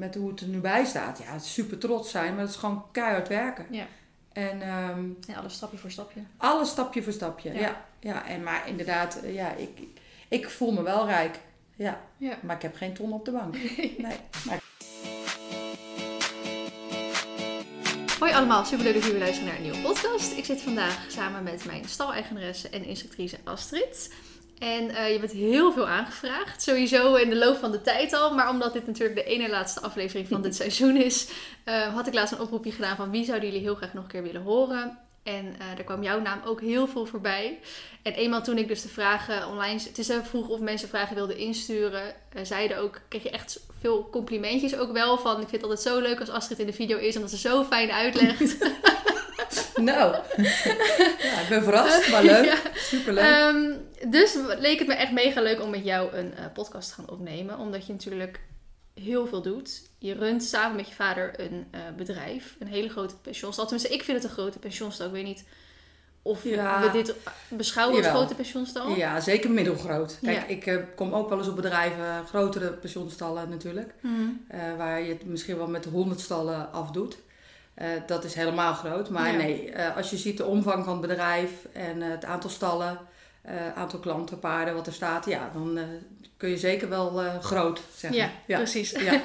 met hoe het er nu bij staat, ja, super trots zijn, maar het is gewoon keihard werken. Ja. En En alles stapje voor stapje. alles stapje voor stapje. Ja. Ja. Ja, en maar inderdaad, eh, ja, ik, ik voel me wel rijk. Ja, Ja. maar ik heb geen ton op de bank. Nee. Maar Hoi allemaal, superleuk dat jullie luisteren naar een nieuwe podcast. Ik zit vandaag samen met mijn staleigenaresse en instructrice Astrid. En eh, je bent heel veel aangevraagd, sowieso in de loop van de tijd al. Maar omdat dit natuurlijk de ene laatste aflevering van dit seizoen is, eh, had ik laatst een oproepje gedaan van wie zouden jullie heel graag nog een keer willen horen. En eh daar kwam jouw naam ook heel veel voorbij. En eenmaal toen ik dus de vragen online... Het is zo vroeg of mensen vragen wilden insturen. zeiden ook... Kreeg je echt veel complimentjes ook wel van... Ik vind het altijd zo leuk als Astrid in de video is. Omdat ze zo fijn uitlegt. nou, ja, ik ben verrast, maar leuk. Ja. Superleuk. Ehm, dus leek het me echt mega leuk om met jou een eh, podcast te gaan opnemen. Omdat je natuurlijk heel veel doet. Je runt samen met je vader een eh, bedrijf. Een hele grote pensioenstal. Tenminste, ik vind het een grote pensioenstal. Ik weet niet of Ja. we dit beschouwen als grote pensioenstal. ja, zeker middelgroot. Kijk, Ja. ik eh, kom ook wel eens op bedrijven, grotere pensioenstallen natuurlijk. Mhm. waar je het misschien wel met honderd stallen afdoet. Eh, dat is helemaal groot. Maar Ja. nee, eh, als je ziet de omvang van het bedrijf en eh, het aantal stallen, aantal klanten, paarden, wat er staat, ja, dan kun je zeker wel groot zeggen. Ja, ja. precies. Ja,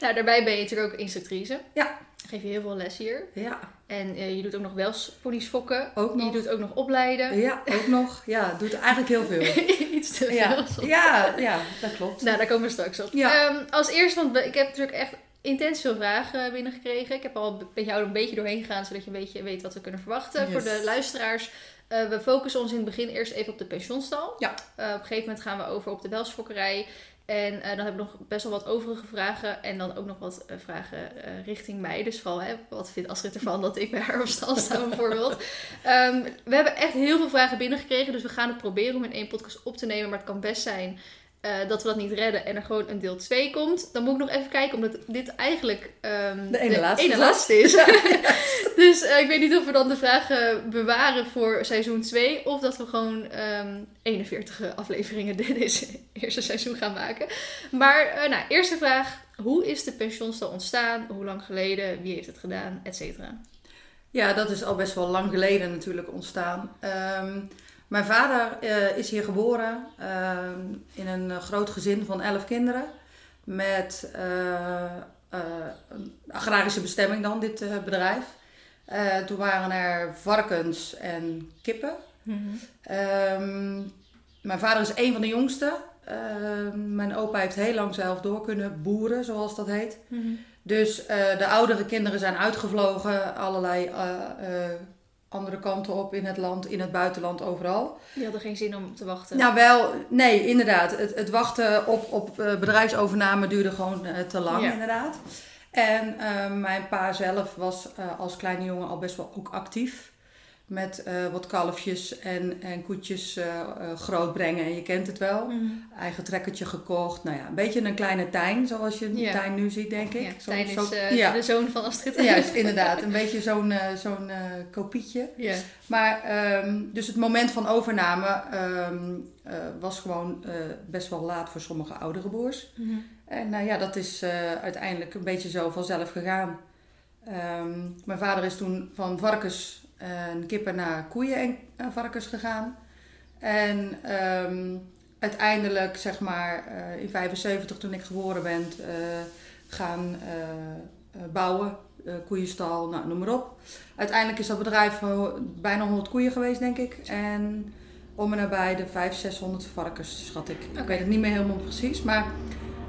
nou, daarbij ben je natuurlijk ook instructrice. Ja. Geef je heel veel les hier. ja, En je doet ook nog wel ponies fokken. ook Je nog. doet ook nog opleiden. Ja, ook nog. Ja, doet eigenlijk heel veel. Iets te veel. Ja, ja dat klopt. Nou, daar komen we straks op. Ja. Ehm, als eerste, want ik heb natuurlijk echt intens veel vragen binnengekregen. Ik heb al met jou er een beetje doorheen gegaan, zodat je een beetje weet wat we kunnen verwachten. Yes. Voor de luisteraars, eh, we focussen ons in het begin eerst even op de pensioenstal. Ja. Eh, op een gegeven moment gaan we over op de welsfokkerij. En eh, dan heb ik nog best wel wat overige vragen. En dan ook nog wat vragen richting mij. Dus vooral, hè, wat vindt Astrid ervan dat ik bij haar op stal sta bijvoorbeeld. Ehm, we hebben echt heel veel vragen binnengekregen. Dus we gaan het proberen om in één podcast op te nemen. Maar het kan best zijn eh, dat we dat niet redden en er gewoon een deel 2 komt. Dan moet ik nog even kijken, omdat dit eigenlijk ehm, De ene laatste ene is. laatste is. dus eh, ik weet niet of we dan de vragen bewaren voor seizoen 2. Of dat we gewoon ehm 41 afleveringen dit is, eerste seizoen gaan maken. Maar eh, nou, eerste vraag. Hoe is de pensioenstal ontstaan? Hoe lang geleden? Wie heeft het gedaan? Et cetera. Ja, dat is al best wel lang geleden natuurlijk ontstaan. Ehm, mijn vader eh, is hier geboren ehm, in een eh, groot gezin van elf kinderen. Met eh, eh, een agrarische bestemming dan, dit eh, bedrijf. Eh, toen waren er varkens en kippen. Ehm, mijn vader is een van de jongsten. Ehm, mijn opa heeft heel lang zelf door kunnen boeren, zoals dat heet. Dus eh, de oudere kinderen zijn uitgevlogen, allerlei eh, eh, andere kanten op in het land, in het buitenland, overal. Die hadden geen zin om te wachten. Nou wel, nee, inderdaad. Het, het wachten op, op eh, bedrijfsovername duurde gewoon eh, te lang, Ja. inderdaad. En eh, mijn pa zelf was als kleine jongen al best wel ook actief. Met eh, wat kalfjes en, en koetjes eh eh, grootbrengen. En je kent het wel. Mhm. Eigen trekkertje gekocht. Nou ja, een beetje een kleine tuin, zoals je een Ja. tuin nu ziet, denk ik. Ja, Zo- Tijn zo- is ja. de zoon van Astrid. Juist, inderdaad. Een beetje zo'n zo'n kopietje. Maar ehm, dus het moment van overname ehm, eh, was gewoon best wel laat voor sommige oudere boers. Mhm. En nou ja, dat is uiteindelijk een beetje zo vanzelf gegaan. Ehm, mijn vader is toen van varkens en kippen naar koeien en eh, varkens gegaan. En ehm, uiteindelijk, zeg maar, eh, in 75 toen ik geboren ben, eh, gaan bouwen. koeienstal, nou, noem maar op. Uiteindelijk is dat bedrijf bijna 100 koeien geweest, denk ik. En om en nabij de 500, 600 varkens, schat ik. Ik weet het niet meer helemaal precies, maar...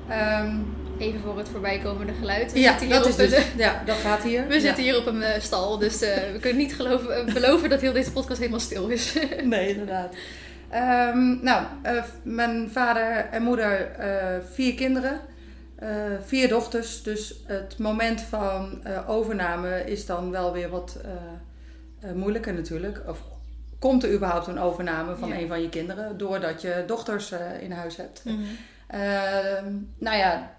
ehm, Even voor het voorbijkomende geluid. We ja, hier dat is dus, een- ja, dat gaat hier. We Ja. zitten hier op een eh, stal, dus eh, we kunnen niet geloven, eh, beloven dat heel deze podcast helemaal stil is. Nee, inderdaad. Ehm, nou, mijn vader en moeder, vier kinderen, vier dochters. Dus het moment van overname is dan wel weer wat moeilijker natuurlijk. Of komt er überhaupt een overname van Ja. een van je kinderen doordat je dochters in huis hebt? Ehm, nou ja,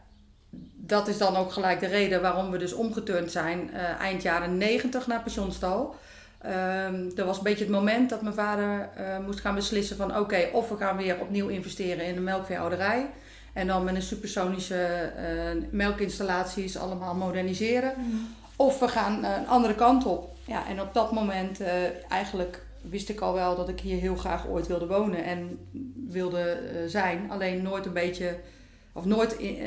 dat is dan ook gelijk de reden waarom we dus omgeturnd zijn eh, eind jaren 90 naar pensioenstal. Ehm er was een beetje het moment dat mijn vader eh, moest gaan beslissen van oké, of we gaan weer opnieuw investeren in de melkveehouderij. En dan met een supersonische eh, melkinstallaties allemaal moderniseren. Of we gaan een andere kant op. Ja, en op dat moment eigenlijk wist ik al wel dat ik hier heel graag ooit wilde wonen en wilde zijn. Alleen nooit een beetje, of nooit in-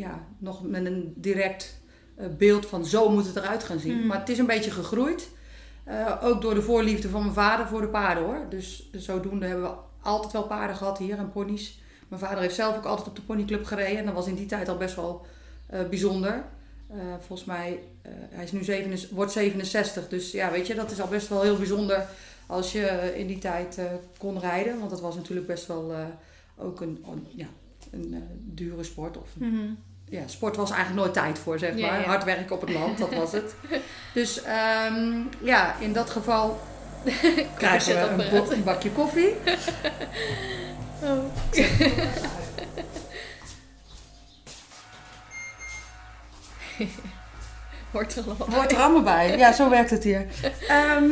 ja, nog met een direct eh, beeld van zo moet het eruit gaan zien. Mm. Maar het is een beetje gegroeid. Eh, ook door de voorliefde van mijn vader voor de paarden hoor. Dus zodoende hebben we altijd wel paarden gehad hier en ponies. Mijn vader heeft zelf ook altijd op de ponyclub gereden. En dat was in die tijd al best wel eh, bijzonder. Volgens mij, hij is nu 67, wordt 67. Dus ja, weet je, dat is al best wel heel bijzonder als je in die tijd kon rijden. Want dat was natuurlijk best wel ook een, ja, een dure sport. Of Mhm. Ja, sport was eigenlijk nooit tijd voor, zeg maar. ja. Hard werken op het land, dat was het. Dus ehm, ja, in dat geval krijgen we een, een bakje koffie. Oh. Hoort er allemaal Hoort er allemaal bij. Ja, zo werkt het hier. Ehm,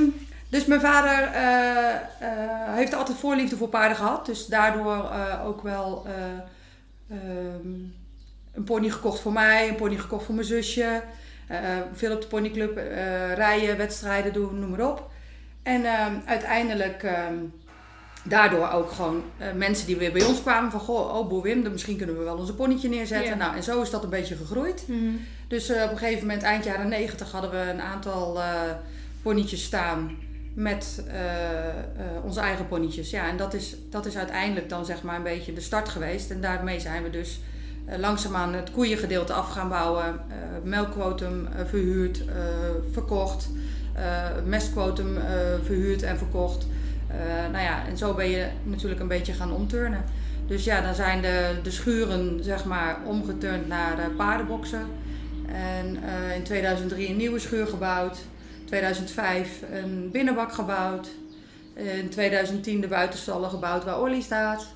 dus mijn vader eh, heeft altijd voorliefde voor paarden gehad. Dus daardoor eh, ook wel ehm, een pony gekocht voor mij, een pony gekocht voor mijn zusje. Eh, veel op de ponyclub eh, rijden, wedstrijden doen, noem maar op. En ehm, uiteindelijk ehm, daardoor ook gewoon eh, mensen die weer bij ons kwamen van... Goh, oh boer Wim, dan misschien kunnen we wel onze ponytje neerzetten. Ja. Nou, en zo is dat een beetje gegroeid. Mhm. Dus eh, op een gegeven moment, eind jaren 90, hadden we een aantal eh ponytjes staan met eh, eh, onze eigen ponytjes. Ja, en dat is, dat is uiteindelijk dan zeg maar een beetje de start geweest. En daarmee zijn we dus eh, langzaamaan het koeiengedeelte af gaan bouwen. eh melkquotum eh, verhuurd, eh, verkocht. eh mestquotum eh, verhuurd en verkocht. Eh, nou ja, en zo ben je natuurlijk een beetje gaan omturnen. Dus ja, dan zijn de, de schuren zeg maar omgeturnd naar eh, paardenboksen. En eh, in 2003 een nieuwe schuur gebouwd. 2005 een binnenbak gebouwd. In 2010 de buitenstallen gebouwd waar Olly staat.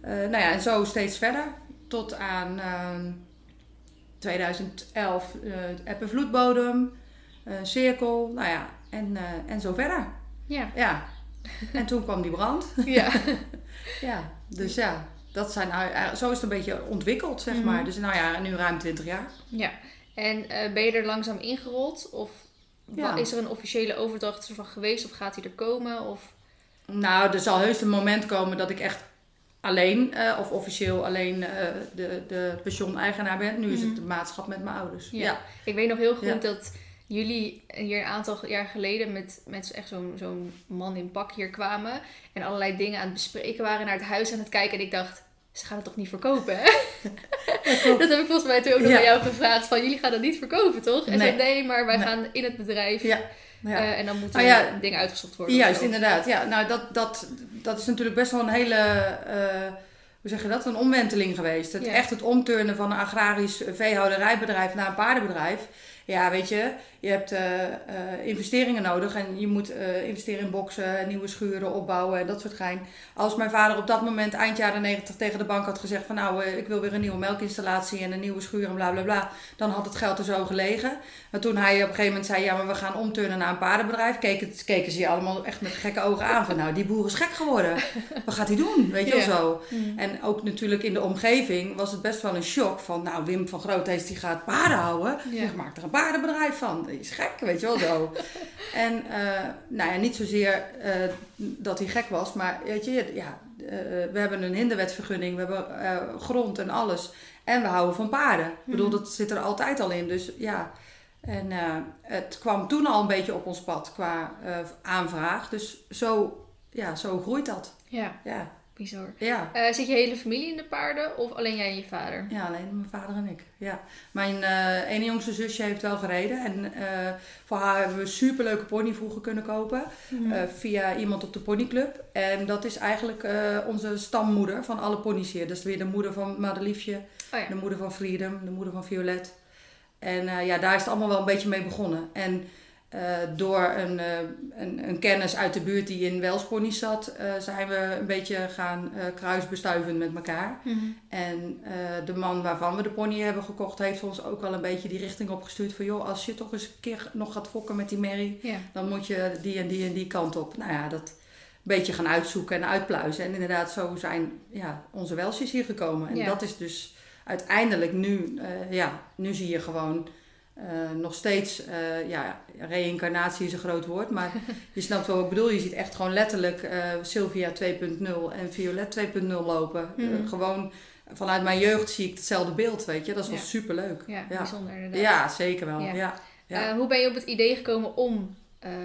Eh, nou ja, en zo steeds verder. Tot aan ehm, 2011 eh eb en vloedbodem, eh, cirkel, nou ja, en, eh, en zo verder. Ja. Ja. En toen kwam die brand. ja. Ja, dus ja, dat zijn, eh, zo is het een beetje ontwikkeld, zeg Mhm. maar. Dus nou ja, nu ruim 20 jaar. Ja. En eh, ben je er langzaam ingerold? Of Ja. is er een officiële overdracht ervan geweest? Of gaat die er komen? Of... Nou, er zal heus een moment komen dat ik echt alleen, eh, of officieel alleen eh, de, de pensioen-eigenaar ben. Nu is het Mhm. de maatschap met mijn ouders. Ja. Ja. Ik weet nog heel goed Ja. dat jullie hier een aantal jaar geleden met, met echt zo'n zo'n man in pak hier kwamen. En allerlei dingen aan het bespreken waren, naar het huis aan het kijken. En ik dacht, ze gaan het toch niet verkopen, hè? dat heb ik volgens mij toen ook nog Ja. aan jou gevraagd. Van, jullie gaan het niet verkopen, toch? En Nee. zei, nee, maar wij Nee. gaan in het bedrijf. Ja. Ja. eh, en dan moeten ja. dingen uitgezocht worden. Juist, inderdaad. Ja, nou, dat, dat, dat is natuurlijk best wel een hele, eh, hoe zeg je dat, een omwenteling geweest. Het. Echt het omturnen van een agrarisch veehouderijbedrijf naar een paardenbedrijf. Ja, weet je, je hebt eh, eh, investeringen nodig en je moet eh, investeren in boksen, nieuwe schuren opbouwen en dat soort gein. Als mijn vader op dat moment eind jaren 90 tegen de bank had gezegd van nou, ik wil weer een nieuwe melkinstallatie en een nieuwe schuur en bla bla bla, dan had het geld er zo gelegen. Maar toen hij op een gegeven moment zei, ja, maar we gaan omturnen naar een paardenbedrijf, keken, keken ze je allemaal echt met gekke ogen aan van nou, die boer is gek geworden. Wat gaat hij doen? Weet je wel zo. Mm. En ook natuurlijk in de omgeving was het best wel een shock van, nou, Wim van Groothuis die gaat paarden houden. Die maakt er een paardenbedrijf van. Is gek, weet je wel zo. en eh, nou ja, niet zozeer eh, dat hij gek was, maar weet je, ja, eh, we hebben een hinderwetsvergunning, we hebben grond en alles. En we houden van paarden. Ik bedoel, Mhm. dat zit er altijd al in. Dus ja, en het kwam toen al een beetje op ons pad qua aanvraag. Dus zo, ja, zo groeit dat. Ja, Ja, bizar. ja. Eh, zit je hele familie in de paarden of alleen jij en je vader? Ja, alleen mijn vader en ik. Ja. Mijn eh ene jongste zusje heeft wel gereden. En eh, voor haar hebben we een superleuke pony vroeger kunnen kopen. Mhm. eh, via iemand op de ponyclub. En dat is eigenlijk eh, onze stammoeder van alle ponies hier. Dat is weer de moeder van Madeliefje. oh ja. De moeder van Freedom. De moeder van Violet. En eh, ja, daar is het allemaal wel een beetje mee begonnen. En door een, eh, een, een kennis uit de buurt die in Welsponies zat, eh, zijn we een beetje gaan eh, kruisbestuiven met elkaar. Mhm. En eh, de man waarvan we de pony hebben gekocht, heeft ons ook wel een beetje die richting opgestuurd. Van joh, als je toch eens een keer nog gaat fokken met die merrie, dan moet je die en die en die kant op. Nou ja, dat beetje gaan uitzoeken en uitpluizen. En inderdaad, zo zijn ja, onze Welsjes hier gekomen. En Ja. dat is dus uiteindelijk nu, eh, ja, nu zie je gewoon eh, nog steeds, eh, ja, reïncarnatie is een groot woord, maar je snapt wel wat ik bedoel. Je ziet echt gewoon letterlijk eh, Sylvia 2.0 en Violet 2.0 lopen. Mhm. gewoon vanuit mijn jeugd zie ik hetzelfde beeld, weet je. Dat is wel Ja. superleuk. Ja, Ja. bijzonder inderdaad. Ja, zeker wel. Ja. Hoe ben je op het idee gekomen om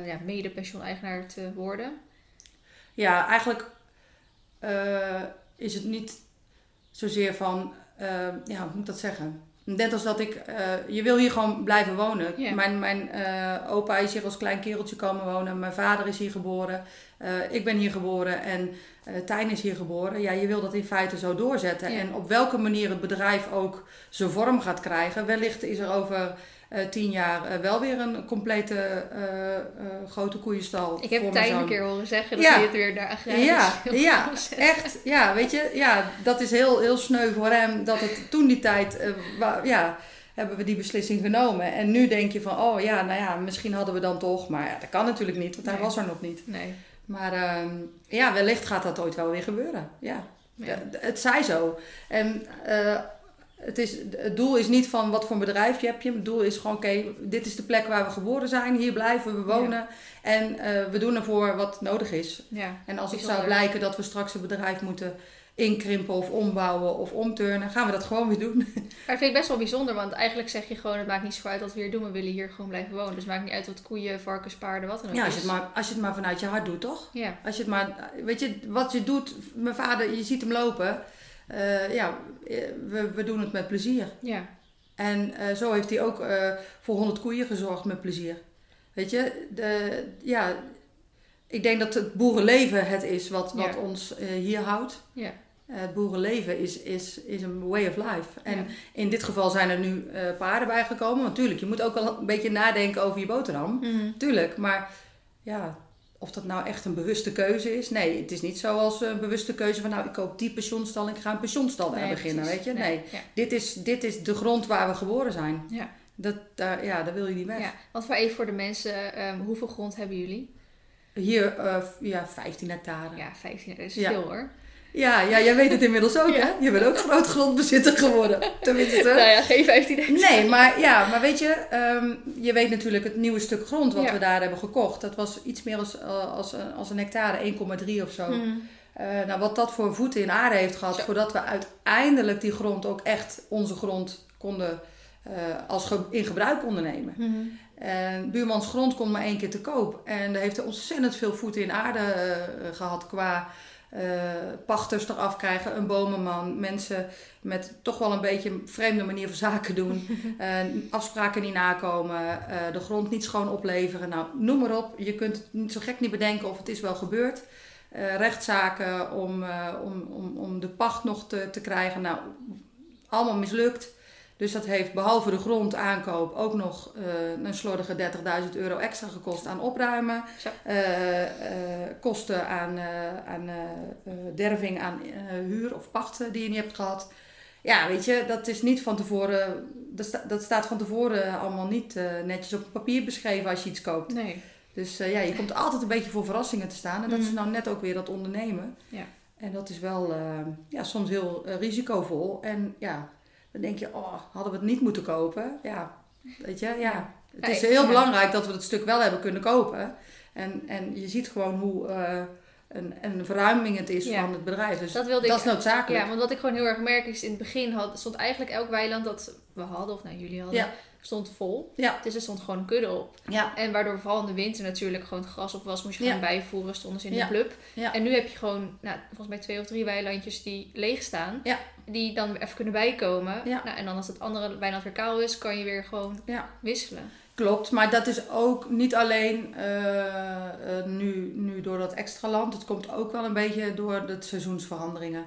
ja, mede-pensioeneigenaar te worden? Ja, eigenlijk is het niet zozeer van, ja, hoe moet ik dat zeggen? Net als dat ik, eh, je wil hier gewoon blijven wonen. Mijn, mijn eh, opa is hier als klein kereltje komen wonen. Mijn vader is hier geboren. Eh, ik ben hier geboren en eh Tijn is hier geboren. Ja, je wil dat in feite zo doorzetten. Ja. En op welke manier het bedrijf ook zijn vorm gaat krijgen. Wellicht is er over eh, tien jaar eh, wel weer een complete grote koeienstal. Ik heb Tijn een keer horen zeggen dat Ja. hij het weer naar agrarisch Ja, ja, echt. Ja, weet je, ja, dat is heel, heel sneu voor hem. Dat het toen die tijd, ja, hebben we die beslissing genomen. En nu denk je van, oh ja, nou ja, misschien hadden we dan toch. Maar ja, dat kan natuurlijk niet, want hij Nee. was er nog niet. Nee. Maar ehm, ja, wellicht gaat dat ooit wel weer gebeuren. Ja, Ja. Het zij zo. En eh, het, is, het doel is niet van wat voor een bedrijfje heb je. Het doel is gewoon, oké, dit is de plek waar we geboren zijn. Hier blijven we wonen. En eh, we doen ervoor wat nodig is. Ja. En als het zou blijken dat we straks een bedrijf moeten inkrimpen of ombouwen of omturnen, gaan we dat gewoon weer doen. Maar dat vind ik best wel bijzonder, want eigenlijk zeg je gewoon, het maakt niet zo uit wat we hier doen, we willen hier gewoon blijven wonen. Dus het maakt niet uit wat koeien, varkens, paarden, wat dan ook Ja, als je, het maar, als je het maar vanuit je hart doet, toch? Ja, Als je het maar, weet je, wat je doet, mijn vader, je ziet hem lopen. Eh, ja, eh, we, we doen het met plezier. ja, En eh, zo heeft hij ook voor 100 koeien gezorgd met plezier. Weet je, de, ja, ik denk dat het boerenleven het is wat, wat Ja. ons hier houdt. ja. Eh, Het boerenleven is, is, is een way of life. En Ja. in dit geval zijn er nu eh, paarden bijgekomen. Want tuurlijk, je moet ook wel een beetje nadenken over je boterham. Mhm. Tuurlijk, maar ja, of dat nou echt een bewuste keuze is. Nee, het is niet zoals een bewuste keuze van nou, ik koop die pensioenstal en ik ga een pensioenstal daar Nee, beginnen, precies. weet je? Nee, Ja. dit, is, dit is de grond waar we geboren zijn. Ja. Dat, daar, ja, daar wil je niet weg. ja. Want voor even voor de mensen, ehm, hoeveel grond hebben jullie? Hier, eh, ja, 15 hectare. Ja. Ja, 15, dat is Ja. veel hoor. Ja, jij weet het inmiddels ook, Ja. hè? Je bent ook groot grondbezitter geworden. Tenminste. Nou ja, geen 15 hectare. Nee, maar ja, maar weet je, ehm, je weet natuurlijk het nieuwe stuk grond wat Ja. we daar hebben gekocht. Dat was iets meer als, eh, als, een- als een hectare, 1,3 of zo. Mhm. Eh, nou, wat dat voor voeten in aarde heeft gehad, voordat we uiteindelijk die grond ook echt onze grond konden eh, als ge- in gebruik konden nemen. Mhm. En buurmans grond kon maar één keer te koop. En daar heeft er ontzettend veel voeten in aarde eh, gehad qua eh, pachters eraf krijgen, een bomenman, mensen met toch wel een beetje een vreemde manier van zaken doen, eh, afspraken niet nakomen, eh, de grond niet schoon opleveren. Nou, noem maar op. Je kunt het niet zo gek niet bedenken of het is wel gebeurd. Eh, rechtszaken om, eh, om, om, om de pacht nog te, te krijgen. Nou, allemaal mislukt. Dus dat heeft behalve de grondaankoop ook nog eh, een slordige 30.000 euro extra gekost aan opruimen. Eh, eh, kosten aan, aan derving, aan huur of pachten die je niet hebt gehad. Ja, weet je, dat is niet van tevoren, dat, sta- dat staat van tevoren allemaal niet netjes op papier beschreven als je iets koopt. Nee. Dus ja, je komt altijd een beetje voor verrassingen te staan. En dat is Mhm. nou net ook weer dat ondernemen. Ja. En dat is wel ja, soms heel risicovol. En ja, dan denk je, oh, hadden we het niet moeten kopen? Ja, weet je, ja. Het is heel belangrijk dat we het stuk wel hebben kunnen kopen. En, en je ziet gewoon hoe eh, een, een verruiming het is Ja. van het bedrijf. Dus Dat wilde dat ik- is noodzakelijk. Ja, want wat ik gewoon heel erg merk is in het begin had, stond eigenlijk elk weiland dat we hadden, of nou jullie hadden, Ja. stond vol. Ja. Dus er stond gewoon een kudde op. Ja, En waardoor vooral in de winter natuurlijk gewoon het gras op was, moest je gewoon bijvoeren, stonden ze in de blub. Ja. En nu heb je gewoon, nou, volgens mij twee of drie weilandjes die leeg staan. Die dan even kunnen bijkomen. Ja. Nou, en dan als het andere weiland weer kaal is, kan je weer gewoon Ja. wisselen. Klopt, maar dat is ook niet alleen eh, eh, nu, nu door dat extra land. Het komt ook wel een beetje door de seizoensveranderingen.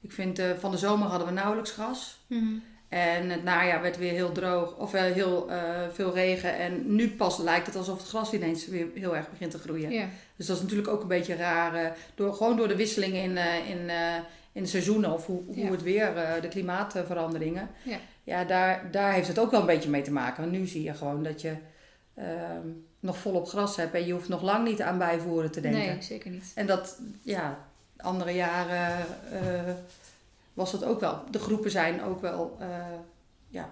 Ik vind eh, van de zomer hadden we nauwelijks gras. En het najaar werd weer heel droog, of eh, heel veel regen. En nu pas lijkt het alsof het gras ineens weer heel erg begint te groeien. Dus dat is natuurlijk ook een beetje raar. door, gewoon door de wisseling in, in, in de seizoenen of hoe, hoe Ja. het weer, eh, de klimaatveranderingen. Ja. Ja, daar, daar heeft het ook wel een beetje mee te maken. Want nu zie je gewoon dat je ehm, nog volop gras hebt en je hoeft nog lang niet aan bijvoeren te denken. Nee, zeker niet. En dat, ja, andere jaren eh, was het ook wel. De groepen zijn ook wel, eh, ja,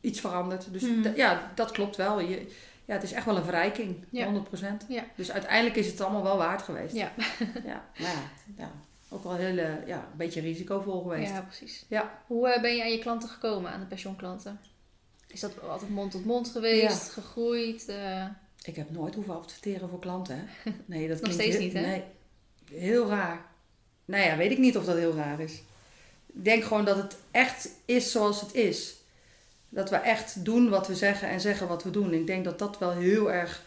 iets veranderd. Dus Mhm. ja, dat klopt wel. Je, ja, het is echt wel een verrijking, Ja. 100%. Ja. Dus uiteindelijk is het allemaal wel waard geweest. Ja. Ja, maar ja, ja, ook wel heel, ja, een beetje risicovol geweest. Ja, precies. Ja. Hoe eh, ben je aan je klanten gekomen, aan de pensioenklanten? Is dat altijd mond tot mond geweest, gegroeid? eh? Ik heb nooit hoeven adverteren voor klanten. Hè? Nee, dat Nog steeds heel- niet, hè? Nee, heel raar. Nou ja, weet ik niet of dat heel raar is. Ik denk gewoon dat het echt is zoals het is. Dat we echt doen wat we zeggen en zeggen wat we doen. Ik denk dat dat wel heel erg,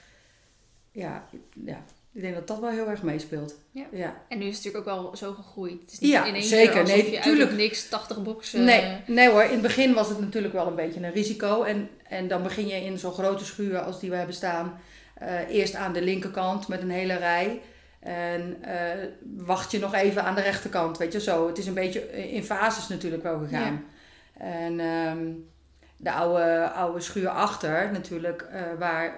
ja, ja ik denk dat dat wel heel erg meespeelt. Ja. ja. En nu is het natuurlijk ook wel zo gegroeid. Het is niet Ja, in één zeker. keer Nee, je tuurlijk. niks 80 boxen... Nee, nee hoor, in het begin was het natuurlijk wel een beetje een risico. En, en dan begin je in zo'n grote schuur als die we hebben staan. eh, eerst aan de linkerkant met een hele rij. En eh, wacht je nog even aan de rechterkant, weet je zo. Het is een beetje in fases natuurlijk wel gegaan. En ehm, de oude, oude schuur achter natuurlijk, eh, waar eh,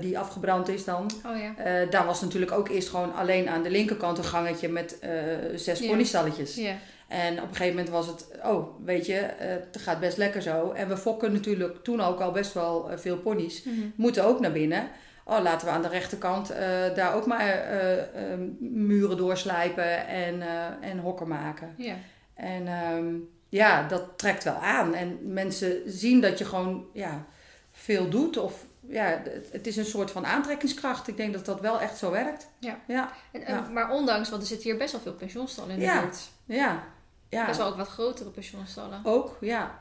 die afgebrand is dan. Oh ja. eh, daar was natuurlijk ook eerst gewoon alleen aan de linkerkant een gangetje met eh, zes ponystalletjes. Ja. En op een gegeven moment was het, oh, weet je, eh, het gaat best lekker zo. En we fokken natuurlijk toen ook al best wel eh, veel ponies. Mhm. Moeten ook naar binnen. Oh, laten we aan de rechterkant eh, daar ook maar eh, eh, muren doorslijpen en, eh, en hokken maken. Ja. En ehm, ja, dat trekt wel aan. En mensen zien dat je gewoon ja, veel doet. Of ja, het- is een soort van aantrekkingskracht. Ik denk dat dat wel echt zo werkt. Ja. Ja, En, en- Ja. Maar ondanks, want er zitten hier best wel veel pensioenstallen in de Ja. buurt. ja. ja. Best wel ook wat grotere pensioenstallen. Ook, ja.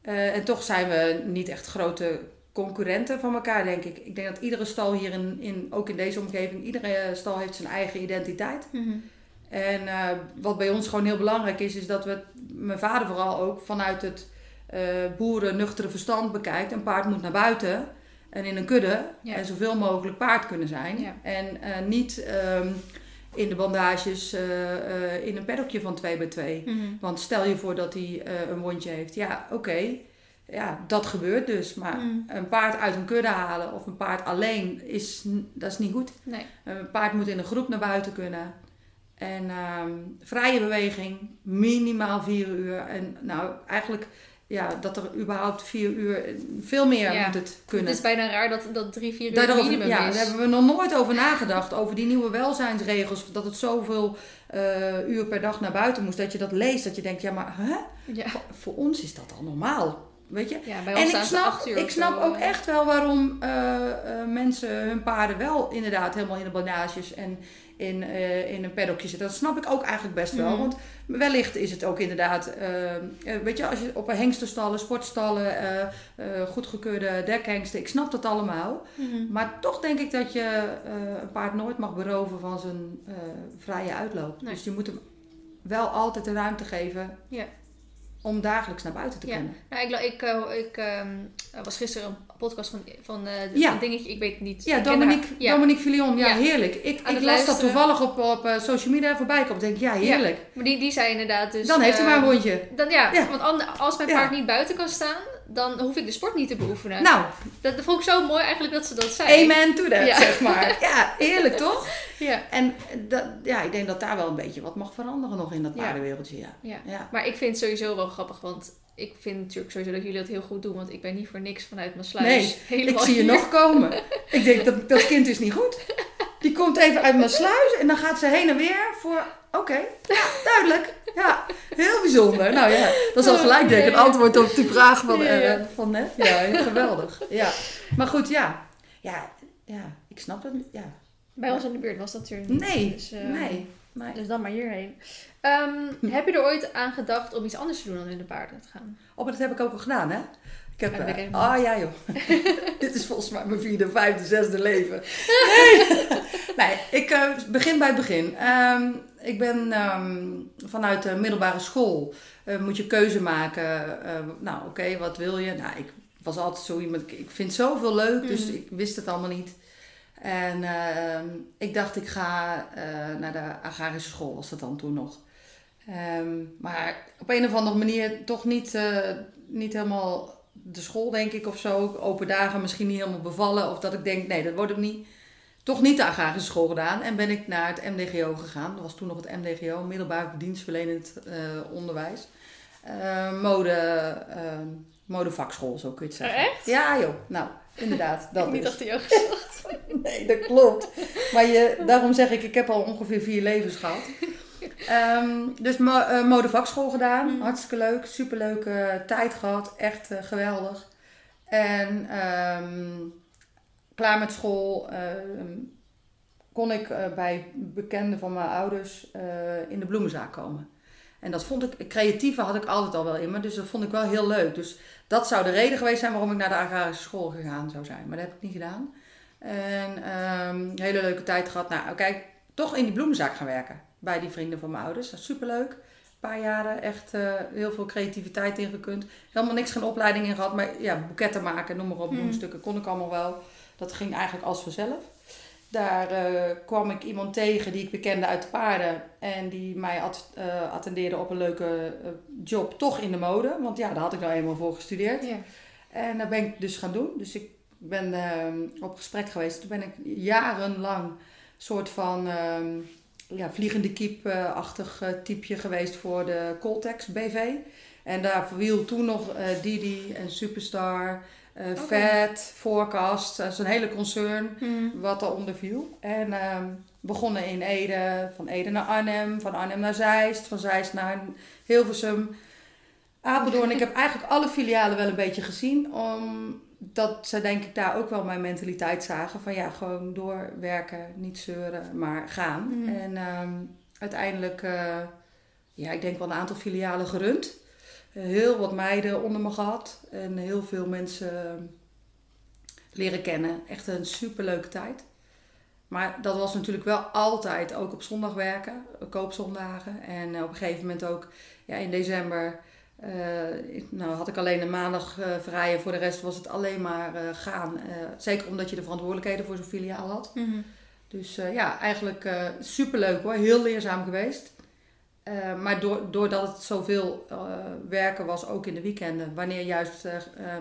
Eh, en toch zijn we niet echt grote concurrenten van elkaar, denk ik. Ik denk dat iedere stal hier, in, in, ook in deze omgeving, iedere stal heeft zijn eigen identiteit. Mhm. En eh, wat bij ons gewoon heel belangrijk is, is dat we, mijn vader vooral ook, vanuit het eh boeren nuchtere verstand bekijkt. Een paard moet naar buiten en in een kudde Ja. en zoveel mogelijk paard kunnen zijn. Ja. En eh, niet ehm, in de bandages eh, eh, in een paddockje van 2 bij 2. Mhm. Want stel je voor dat hij een wondje heeft. Ja, oké. Ja, dat gebeurt dus. Maar Mm. een paard uit een kudde halen of een paard alleen, is, dat is niet goed. Nee. Een paard moet in een groep naar buiten kunnen. En ehm, vrije beweging, minimaal vier uur. En nou, eigenlijk, ja, dat er überhaupt vier uur, veel meer Ja. moet het kunnen. Het is bijna raar dat, dat drie, vier uur Daarover, minimum ja, is. daar hebben we nog nooit over nagedacht. Over die nieuwe welzijnsregels. Dat het zoveel eh, uur per dag naar buiten moest. Dat je dat leest. Dat je denkt, ja maar hè? Ja. Voor, voor ons is dat al normaal. Weet je? ja, bij ons En ik staan snap, uur ik snap ook eh. echt wel waarom eh, mensen hun paarden wel inderdaad helemaal in de bandages en in, eh, in een paddockje zitten. Dat snap ik ook eigenlijk best wel. Mhm. Want wellicht is het ook inderdaad, eh, eh, weet je, als je op een hengstenstallen, sportstallen, eh, goedgekeurde dekhengsten, ik snap dat allemaal. Mhm. Maar toch denk ik dat je een paard nooit mag beroven van zijn vrije uitloop. Nee. Dus je moet hem wel altijd de ruimte geven Ja. Om dagelijks naar buiten te Ja. kunnen. Nou, ik, ik, eh, ik ehm, was gisteren een podcast van, van eh, Ja. dingetje, ik weet niet. Ja, Dominique. Ja. Dominique Filion, ja, heerlijk. Ik, Aan ik las dat toevallig op, op eh, social media voorbij komen. Ik denk, ja, heerlijk. Maar die, die zei inderdaad dus... Dan heeft hij maar een eh, wondje. Dan, ja, want als mijn paard niet buiten kan staan, dan hoef ik de sport niet te beoefenen. Nou, Dat, dat vond ik zo mooi eigenlijk dat ze dat zei. amen to that, Ja. zeg maar. Ja, heerlijk toch? Ja. En dat, ja, ik denk dat daar wel een beetje wat mag veranderen nog in dat paardenwereldje. Ja. Ja. Ja. Maar ik vind het sowieso wel grappig, want ik vind natuurlijk sowieso dat jullie dat heel goed doen, want ik ben niet voor niks vanuit mijn sluis. Nee, helemaal Ik zie je hier. nog komen. Ik denk, dat, dat kind is niet goed. Die komt even uit mijn sluis en dan gaat ze heen en weer voor... Oké, ja, duidelijk. Ja, heel bijzonder. Nou ja, dat is al gelijk denk ik een antwoord op die vraag van, eh, van net. Ja, geweldig. Ja. Maar goed, ja. Ja, ja, ik snap het. Ja. Bij ons in de buurt was dat natuurlijk niet. Nee, Dus, eh, nee, nee. Dus dan maar hierheen. Ehm, Heb je er ooit aan gedacht om iets anders te doen dan in de paarden te gaan? Oh, maar dat heb ik ook al gedaan, hè? Ik heb, eh, ah ja joh. Dit is volgens mij mijn vierde, vijfde, zesde leven. Nee, nee ik begin bij het begin. Ehm, ik ben ehm, vanuit de middelbare school. eh, moet je keuze maken. Eh, nou, oké, wat wil je? Nou, ik was altijd zo iemand. Ik, vind zoveel leuk, dus Mhm. ik wist het allemaal niet. En ehm, ik dacht, ik ga eh, naar de agrarische school, was dat dan toen nog. Ehm, maar op een of andere manier toch niet, eh, niet helemaal de school, denk ik, of zo. Open dagen misschien niet helemaal bevallen. Of dat ik denk, nee, dat wordt hem niet. Toch niet de agrarische school gedaan. En ben ik naar het MDGO gegaan. Dat was toen nog het MDGO, Middelbaar Dienstverlenend uh, Onderwijs. Uh, mode, uh, modevakschool, zo kun je het zeggen. Oh, echt? Ja joh, nou, inderdaad. Dat ik niet achter jou gezocht. nee, dat klopt. Maar je, daarom zeg ik, ik heb al ongeveer vier levens gehad. Um, dus mo modevakschool gedaan. Mm. Hartstikke leuk. Superleuke tijd gehad. Echt geweldig. En um, klaar met school uh, kon ik bij bekenden van mijn ouders in de bloemenzaak komen. En dat vond ik, creatieve had ik altijd al wel in me. Dus dat vond ik wel heel leuk. Dus dat zou de reden geweest zijn waarom ik naar de agrarische school gegaan zou zijn. Maar dat heb ik niet gedaan. En um, een hele leuke tijd gehad. Nou, kijk, toch in die bloemenzaak gaan werken bij die vrienden van mijn ouders. Dat is superleuk. Een paar jaren echt uh, heel veel creativiteit ingekund. Helemaal niks, geen opleiding in gehad. Maar ja, boeketten maken, noem maar op, bloemstukken kon ik allemaal wel. Dat ging eigenlijk als vanzelf. Daar uh, kwam ik iemand tegen die ik bekende uit de paarden. En die mij at, uh, attendeerde op een leuke job, toch in de mode. Want ja, daar had ik nou eenmaal voor gestudeerd. Ja. En dat ben ik dus gaan doen. Dus ik ben op gesprek geweest. Toen ben ik jarenlang soort van ja, vliegende kiep-achtig typeje geweest voor de Coltex BV. En daar viel toen nog Didi en Superstar, uh, okay. Vet, Forecast. Dat is een hele concern mm. wat daaronder viel. En um, begonnen in Ede, van Ede naar Arnhem, van Arnhem naar Zeist, van Zeist naar Hilversum. Apeldoorn. ik heb eigenlijk alle filialen wel een beetje gezien. Omdat ze denk ik daar ook wel mijn mentaliteit zagen. Van ja, gewoon doorwerken, niet zeuren, maar gaan. Mm. En um, uiteindelijk, uh, ja, ik denk wel een aantal filialen gerund. Heel wat meiden onder me gehad. En heel veel mensen leren kennen. Echt een superleuke tijd. Maar dat was natuurlijk wel altijd ook op zondag werken, koopzondagen. En op een gegeven moment ook ja, in december uh, nou had ik alleen een maandag uh, vrij en voor de rest was het alleen maar uh, gaan. zeker omdat je de verantwoordelijkheden voor zo'n filiaal had. Mm -hmm. Dus ja, eigenlijk superleuk hoor. Heel leerzaam geweest. Maar door, doordat het zoveel werken was, ook in de weekenden. Wanneer juist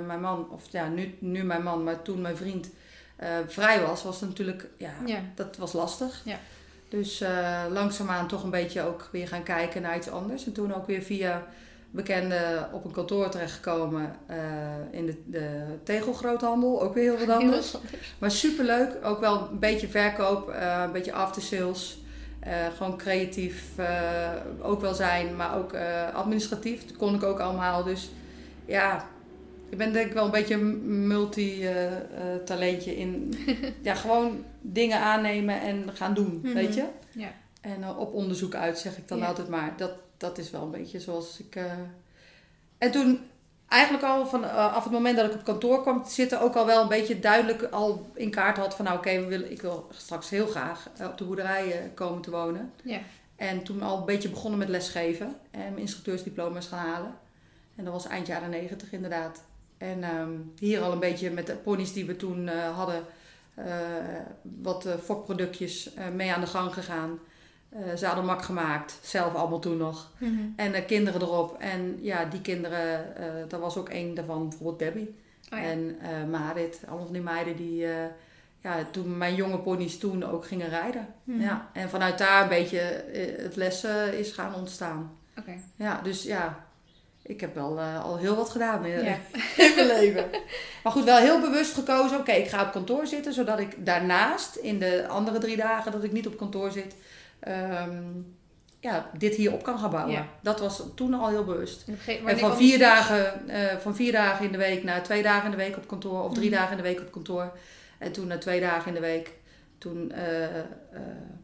mijn man, of ja, nu, nu mijn man, maar toen mijn vriend vrij was, was het natuurlijk, ja, ja. dat was lastig. Ja. Dus langzaamaan toch een beetje ook weer gaan kijken naar iets anders. En toen ook weer via bekende op een kantoor terechtgekomen in de, de tegelgroothandel. Ook weer heel wat anders. Heel anders. Maar superleuk. Ook wel een beetje verkoop, een beetje aftersales. Uh, gewoon creatief ook wel zijn, maar ook administratief. Dat kon ik ook allemaal. Dus ja, ik ben denk ik wel een beetje een multi-talentje in. ja, gewoon dingen aannemen en gaan doen, Mhm. weet je. Ja. En op onderzoek uit zeg ik dan Ja. altijd maar. Dat, dat is wel een beetje zoals ik. eh, En toen, eigenlijk al vanaf het moment dat ik op kantoor kwam te zitten, ook al wel een beetje duidelijk al in kaart had van, nou oké, we willen- ik wil straks heel graag eh, op de boerderij eh, komen te wonen. Ja. En toen al een beetje begonnen met lesgeven en mijn instructeursdiploma's gaan halen. En dat was eind jaren negentig inderdaad. En ehm, hier al een beetje met de ponies die we toen eh, hadden, eh, wat eh, fokproductjes eh, mee aan de gang gegaan. Eh zadelmak gemaakt, zelf allemaal toen nog. Mhm. En eh, kinderen erop. En ja, die kinderen, eh daar was ook één daarvan, bijvoorbeeld Debbie. Oh ja. En eh Marit, allemaal van die meiden die, eh, ja, toen mijn jonge ponies toen ook gingen rijden. Mhm. Ja, en vanuit daar een beetje eh, het lessen is gaan ontstaan. Oké. Ja, dus ja, ik heb wel eh, al heel wat gedaan in, Ja. in mijn leven. Maar goed, wel heel bewust gekozen. Oké, ik ga op kantoor zitten, zodat ik daarnaast in de andere drie dagen dat ik niet op kantoor zit, ehm, ja, dit hier op kan gaan bouwen. Ja. Dat was toen al heel bewust. En, gegeven- van vier, dagen, eh, van vier dagen in de week naar twee dagen in de week op kantoor. Of drie Mhm. dagen in de week op kantoor. En toen naar twee dagen in de week. Toen eh, eh,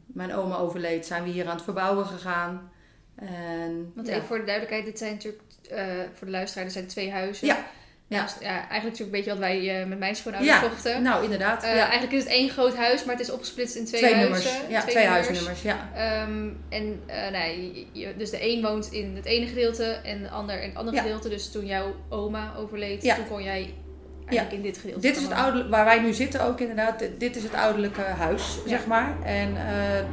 mijn oma overleed, zijn we hier aan het verbouwen gegaan. En, Want ja. even voor de duidelijkheid, dit zijn natuurlijk voor de luisteraar, dit zijn twee huizen. Ja. Ja. Dus, ja, eigenlijk natuurlijk een beetje wat wij eh, met mijn schoonouders Ja. vochten. Nou, inderdaad. Eh, ja. Eigenlijk is het één groot huis, maar het is opgesplitst in twee, Twee, huizen. nummers. Ja, twee, huisnummers. Ja. Ehm, en eh, nou, je- je- dus de een woont in het ene gedeelte en de ander in het andere gedeelte. Dus toen jouw oma overleed, toen kon jij eigenlijk in dit gedeelte Dit is het ouderlijk, waar wij nu zitten ook inderdaad. Dit- is het ouderlijke huis, zeg maar. En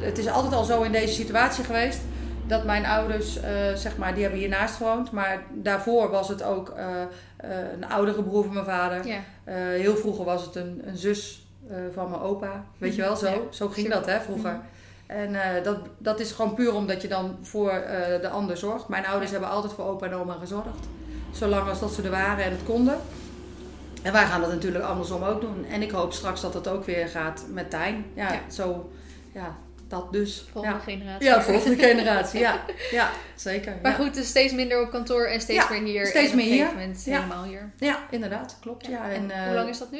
het is altijd al zo in deze situatie geweest. Dat mijn ouders, eh, zeg maar, die hebben hiernaast gewoond. Maar daarvoor was het ook eh, eh, een oudere broer van mijn vader. Ja. Heel vroeger was het een, een zus van mijn opa. Weet je wel, zo, Ja, zo ging super. dat hè, vroeger. Mhm. En dat, dat is gewoon puur omdat je dan voor de ander zorgt. Mijn ouders Ja. hebben altijd voor opa en oma gezorgd. Zolang als dat ze er waren en het konden. En wij gaan dat natuurlijk andersom ook doen. En ik hoop straks dat het ook weer gaat met Tijn. Ja, Ja. zo, ja, dat dus. Volgende Ja, generatie. ja volgende generatie. Ja, ja zeker. Maar ja. goed, dus steeds minder op kantoor en steeds meer hier. steeds meer hier. helemaal hier. Ja, inderdaad. Klopt. Ja. En, En eh, hoe lang is dat nu?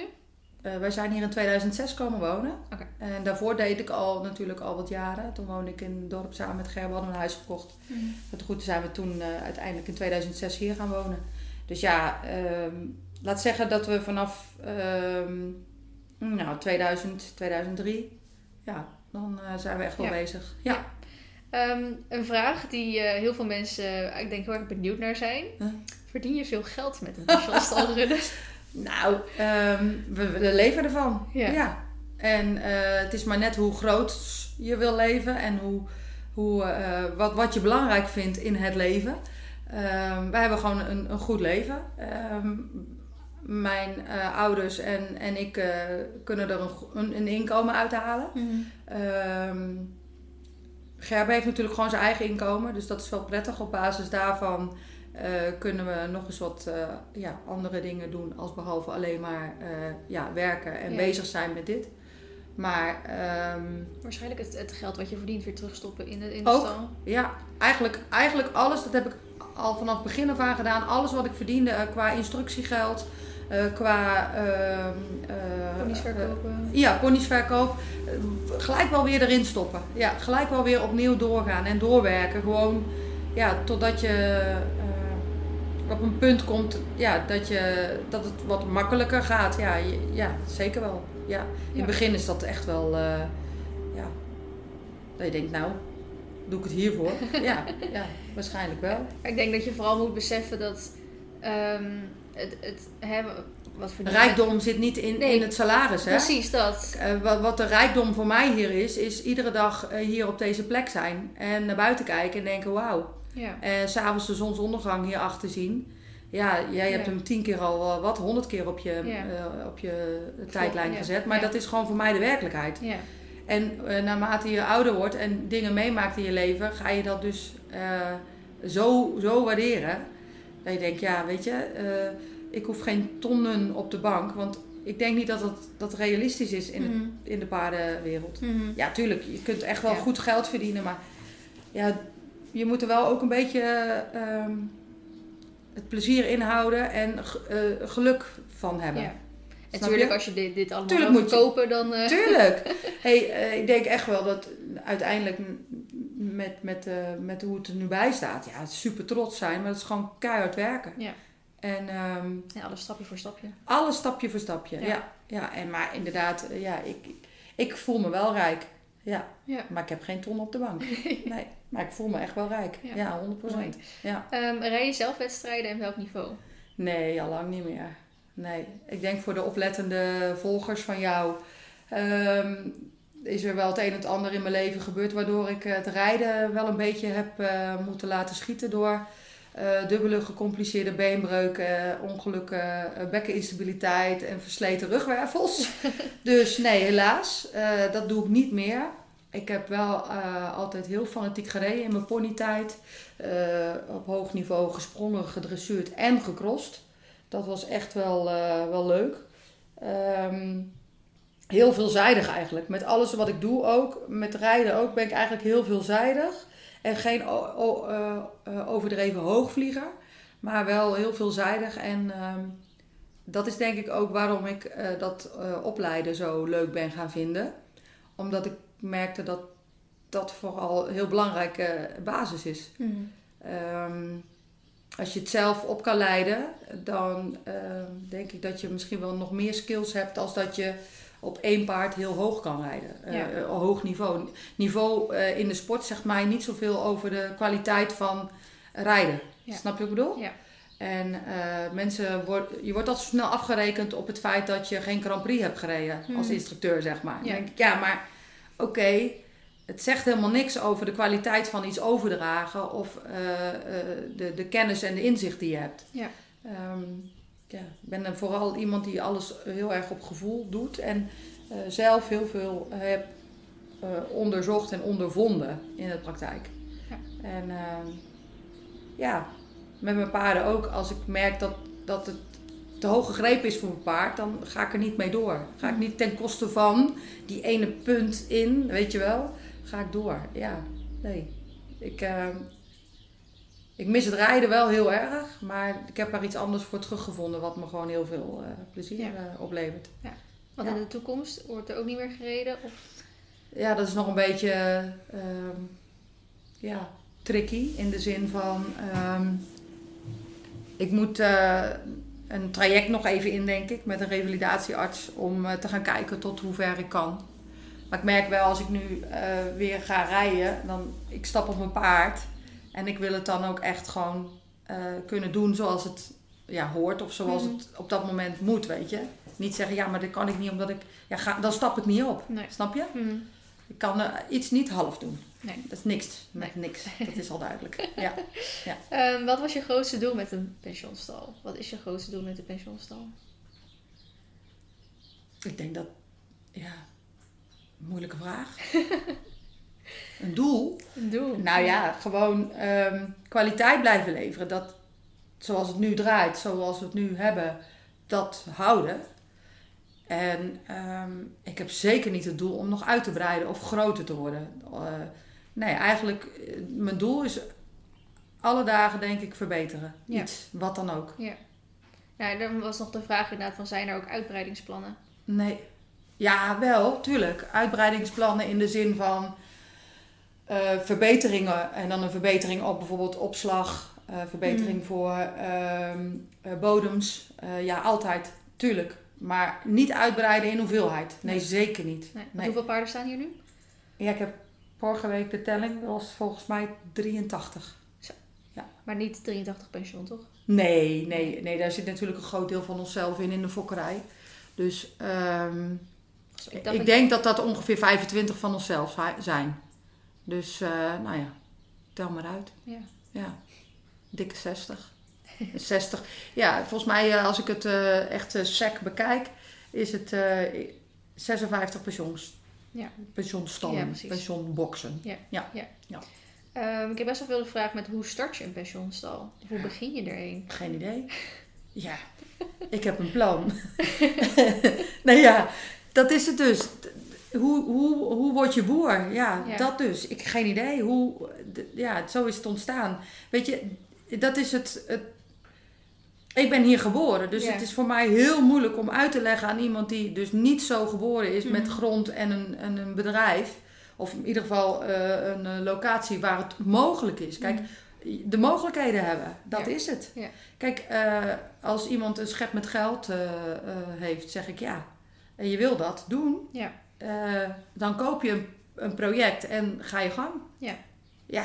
eh, wij zijn hier in 2006 komen wonen. Oké. En daarvoor deed ik al natuurlijk al wat jaren. Toen woonde ik in het dorp samen met Gerben. hadden we een huis gekocht. Het goed zijn we toen eh, uiteindelijk in 2006 hier gaan wonen. Dus ja, ehm, laat zeggen dat we vanaf ehm, nou, 2000, 2003, ja, dan eh, zijn we echt wel Ja. bezig. Ja. Ehm, een vraag die eh, heel veel mensen, eh, ik denk, heel erg benieuwd naar zijn. Huh? Verdien je veel geld met een runnen? Nou, ehm, we, we leven ervan. Ja. En het is maar net hoe groot je wil leven en hoe, hoe, wat, wat je belangrijk vindt in het leven. Ehm, wij hebben gewoon een, een goed leven. Mijn eh, ouders en, en ik eh, kunnen er een, een, een inkomen uithalen. Ehm Gerben heeft natuurlijk gewoon zijn eigen inkomen, dus dat is wel prettig. Op basis daarvan eh, kunnen we nog eens wat ja, andere dingen doen, als behalve alleen maar ja, werken en Ja. bezig zijn met dit. Maar ehm, Waarschijnlijk het, het geld wat je verdient weer terugstoppen in de, in de Ook. stal. ja, eigenlijk, eigenlijk alles, dat heb ik al vanaf begin af aan gedaan. Alles wat ik verdiende qua instructiegeld, eh, qua... ehm, eh, Ponies eh, verkopen. Ja, poniesverkoop. Eh, Gelijk wel weer erin stoppen. Ja, gelijk wel weer opnieuw doorgaan en doorwerken. Gewoon ja, totdat je eh, op een punt komt ja, dat, je, dat het wat makkelijker gaat. Ja, je- ja zeker wel. Ja. In Ja. het begin is dat echt wel, eh, ja, dat je denkt, nou, doe ik het hiervoor? ja, ja, waarschijnlijk wel. Ik denk dat je vooral moet beseffen dat ehm, het, het hebben wat voor Rijkdom zit niet in, Nee. in het salaris, hè? Precies dat. Eh, wat, wat de rijkdom voor mij hier is, is iedere dag eh, hier op deze plek zijn. En naar buiten kijken en denken, wauw. Ja. En s'avonds de zonsondergang hier achter zien. Ja, jij hebt hem tien keer al, eh, wat, honderd keer op je, Ja. op je tijdlijn ja. gezet. Maar dat is gewoon voor mij de werkelijkheid. Ja. En naarmate je ouder wordt en dingen meemaakt in je leven, ga je dat dus zo, zo waarderen. Dat je denkt, ja, weet je, eh, ik hoef geen tonnen op de bank. Want ik denk niet dat dat, dat realistisch is in, het, Mhm. in de paardenwereld. Mhm. Ja, tuurlijk, je kunt echt wel Ja. goed geld verdienen, maar ja, je moet er wel ook een beetje ehm, het plezier inhouden en g- eh, geluk van hebben. Ja. En natuurlijk, als je dit, dit allemaal Tuurlijk moet verkopen, dan... eh, Tuurlijk. Hey, eh, ik denk echt wel dat uiteindelijk met, met, eh, met hoe het er nu bij staat, ja, super trots zijn, maar het is gewoon keihard werken. Ja. En ja, alles stapje voor stapje. alles stapje voor stapje. Ja. Ja. Ja, en maar inderdaad, ja, ik, ik voel me wel rijk. Ja, Ja. maar ik heb geen ton op de bank. Nee, maar ik voel me echt wel rijk. Ja. Ja, 100 Mooi. Ja. Rij je zelf wedstrijden en welk niveau? Nee, al lang niet meer. Nee, ik denk voor de oplettende volgers van jou ehm, is er wel het een en het ander in mijn leven gebeurd waardoor ik het rijden wel een beetje heb eh, moeten laten schieten door eh, dubbele gecompliceerde beenbreuken, ongelukken, eh, bekkeninstabiliteit en versleten rugwervels. dus nee, helaas, eh, dat doe ik niet meer. Ik heb wel eh, altijd heel fanatiek gereden in mijn ponytijd. Eh, op hoog niveau gesprongen, gedressuurd en gecrossed. Dat was echt wel, eh, wel leuk. Ehm, heel veelzijdig eigenlijk. Met alles wat ik doe ook, met rijden ook, ben ik eigenlijk heel veelzijdig. En geen eh, eh, overdreven hoogvlieger, maar wel heel veelzijdig. En ehm, dat is denk ik ook waarom ik dat opleiden zo leuk ben gaan vinden. Omdat ik merkte dat dat vooral een heel belangrijke basis is. Ehm, als je het zelf op kan leiden, dan ehm, denk ik dat je misschien wel nog meer skills hebt als dat je op één paard heel hoog kan rijden. Eh, Ja. eh, hoog niveau. Niveau eh, in de sport zegt mij niet zoveel over de kwaliteit van rijden. Ja. Snap je wat ik bedoel? Ja. En mensen wordt, je wordt altijd snel afgerekend op het feit dat je geen Grand Prix hebt gereden als Mhm. instructeur, zeg maar. Ja. Dan denk ik, ja, maar oké, het zegt helemaal niks over de kwaliteit van iets overdragen of eh, eh, de, de kennis en de inzicht die je hebt. Ja. Ehm, ja, ik ben dan vooral iemand die alles heel erg op gevoel doet en eh, zelf heel veel heb onderzocht en ondervonden in de praktijk. Ja. En ehm, ja, met mijn paarden ook. Als ik merk dat, dat het te hoog gegrepen is voor mijn paard, dan ga ik er niet mee door. Ga ik niet ten koste van die ene punt in, weet je wel, ga ik door. Ja, nee. Ik, ehm, ik mis het rijden wel heel erg, maar ik heb er iets anders voor teruggevonden wat me gewoon heel veel eh, plezier Ja. eh, oplevert. Want Ja. in de toekomst wordt er ook niet meer gereden? Of... Ja, dat is nog een beetje ehm, ja, tricky in de zin van ehm, ik moet eh, een traject nog even in, denk ik, met een revalidatiearts om te gaan kijken tot hoe ver ik kan. Maar ik merk wel als ik nu eh, weer ga rijden, dan ik stap op mijn paard en ik wil het dan ook echt gewoon eh, kunnen doen zoals het ja, hoort of zoals Mhm. het op dat moment moet, weet je. Niet zeggen, ja, maar dat kan ik niet omdat ik, ja, ga, dan stap ik niet op. Nee. Snap je? Hm. Ik kan eh, iets niet half doen. Nee. Dat is niks. Met niks. Dat is al duidelijk. Ja. Ehm, wat was je grootste doel met een pensionstal? Wat is je grootste doel met een pensionstal? Ik denk dat, ja, moeilijke vraag. Een doel? Een doel? Nou ja, gewoon ehm, kwaliteit blijven leveren. Dat zoals het nu draait, zoals we het nu hebben, dat houden. En ehm, ik heb zeker niet het doel om nog uit te breiden of groter te worden. Eh, nee, eigenlijk, eh, mijn doel is alle dagen denk ik verbeteren. Ja. Iets, wat dan ook. Nou, dan was nog de vraag inderdaad van zijn er ook uitbreidingsplannen? Nee. Ja, wel, tuurlijk. Uitbreidingsplannen in de zin van eh, verbeteringen. En dan een verbetering op bijvoorbeeld opslag. eh, verbetering Mm. voor ehm, eh, bodems. Ja, altijd. Tuurlijk. Maar niet uitbreiden in hoeveelheid. Nee, Nee. zeker niet. Nee. Hoeveel paarden staan hier nu? Ja, ik heb vorige week de telling. Dat was volgens mij 83. Maar niet 83 pensioen, toch? Nee, nee, nee. Daar zit natuurlijk een groot deel van onszelf in, in de fokkerij. Dus ehm, Dus Ik, denk dat dat ongeveer 25 van onszelf zi- zijn. Dus, eh, nou ja, tel maar uit. Ja. Ja, dikke 60. 60. Ja, volgens mij, eh, als ik het eh, echt sec bekijk, is het eh, 56 pensioens. Ja. Pensioenstallen, Ja, pensioenboxen. Ehm, ik heb best wel veel gevraagd met hoe start je een pensioenstal? Hoe begin je er een? Geen idee. Ja, ik heb een plan. nee, ja, dat is het dus. Hoe, hoe, hoe word je boer? Ja, Ja. dat dus. Ik geen idee. Hoe, ja, zo is het ontstaan. Weet je, dat is het. het ik ben hier geboren, dus Ja. het is voor mij heel moeilijk om uit te leggen aan iemand die dus niet zo geboren is met Mhm. grond en een, en een bedrijf. Of in ieder geval eh, een eh, locatie waar het mogelijk is. Kijk, de mogelijkheden hebben. Dat Ja. is het. Kijk, eh, als iemand een schep met geld heeft, zeg ik ja. En je wil dat doen, Ja. eh, dan koop je een, een project en ga je gang. Ja. Ja,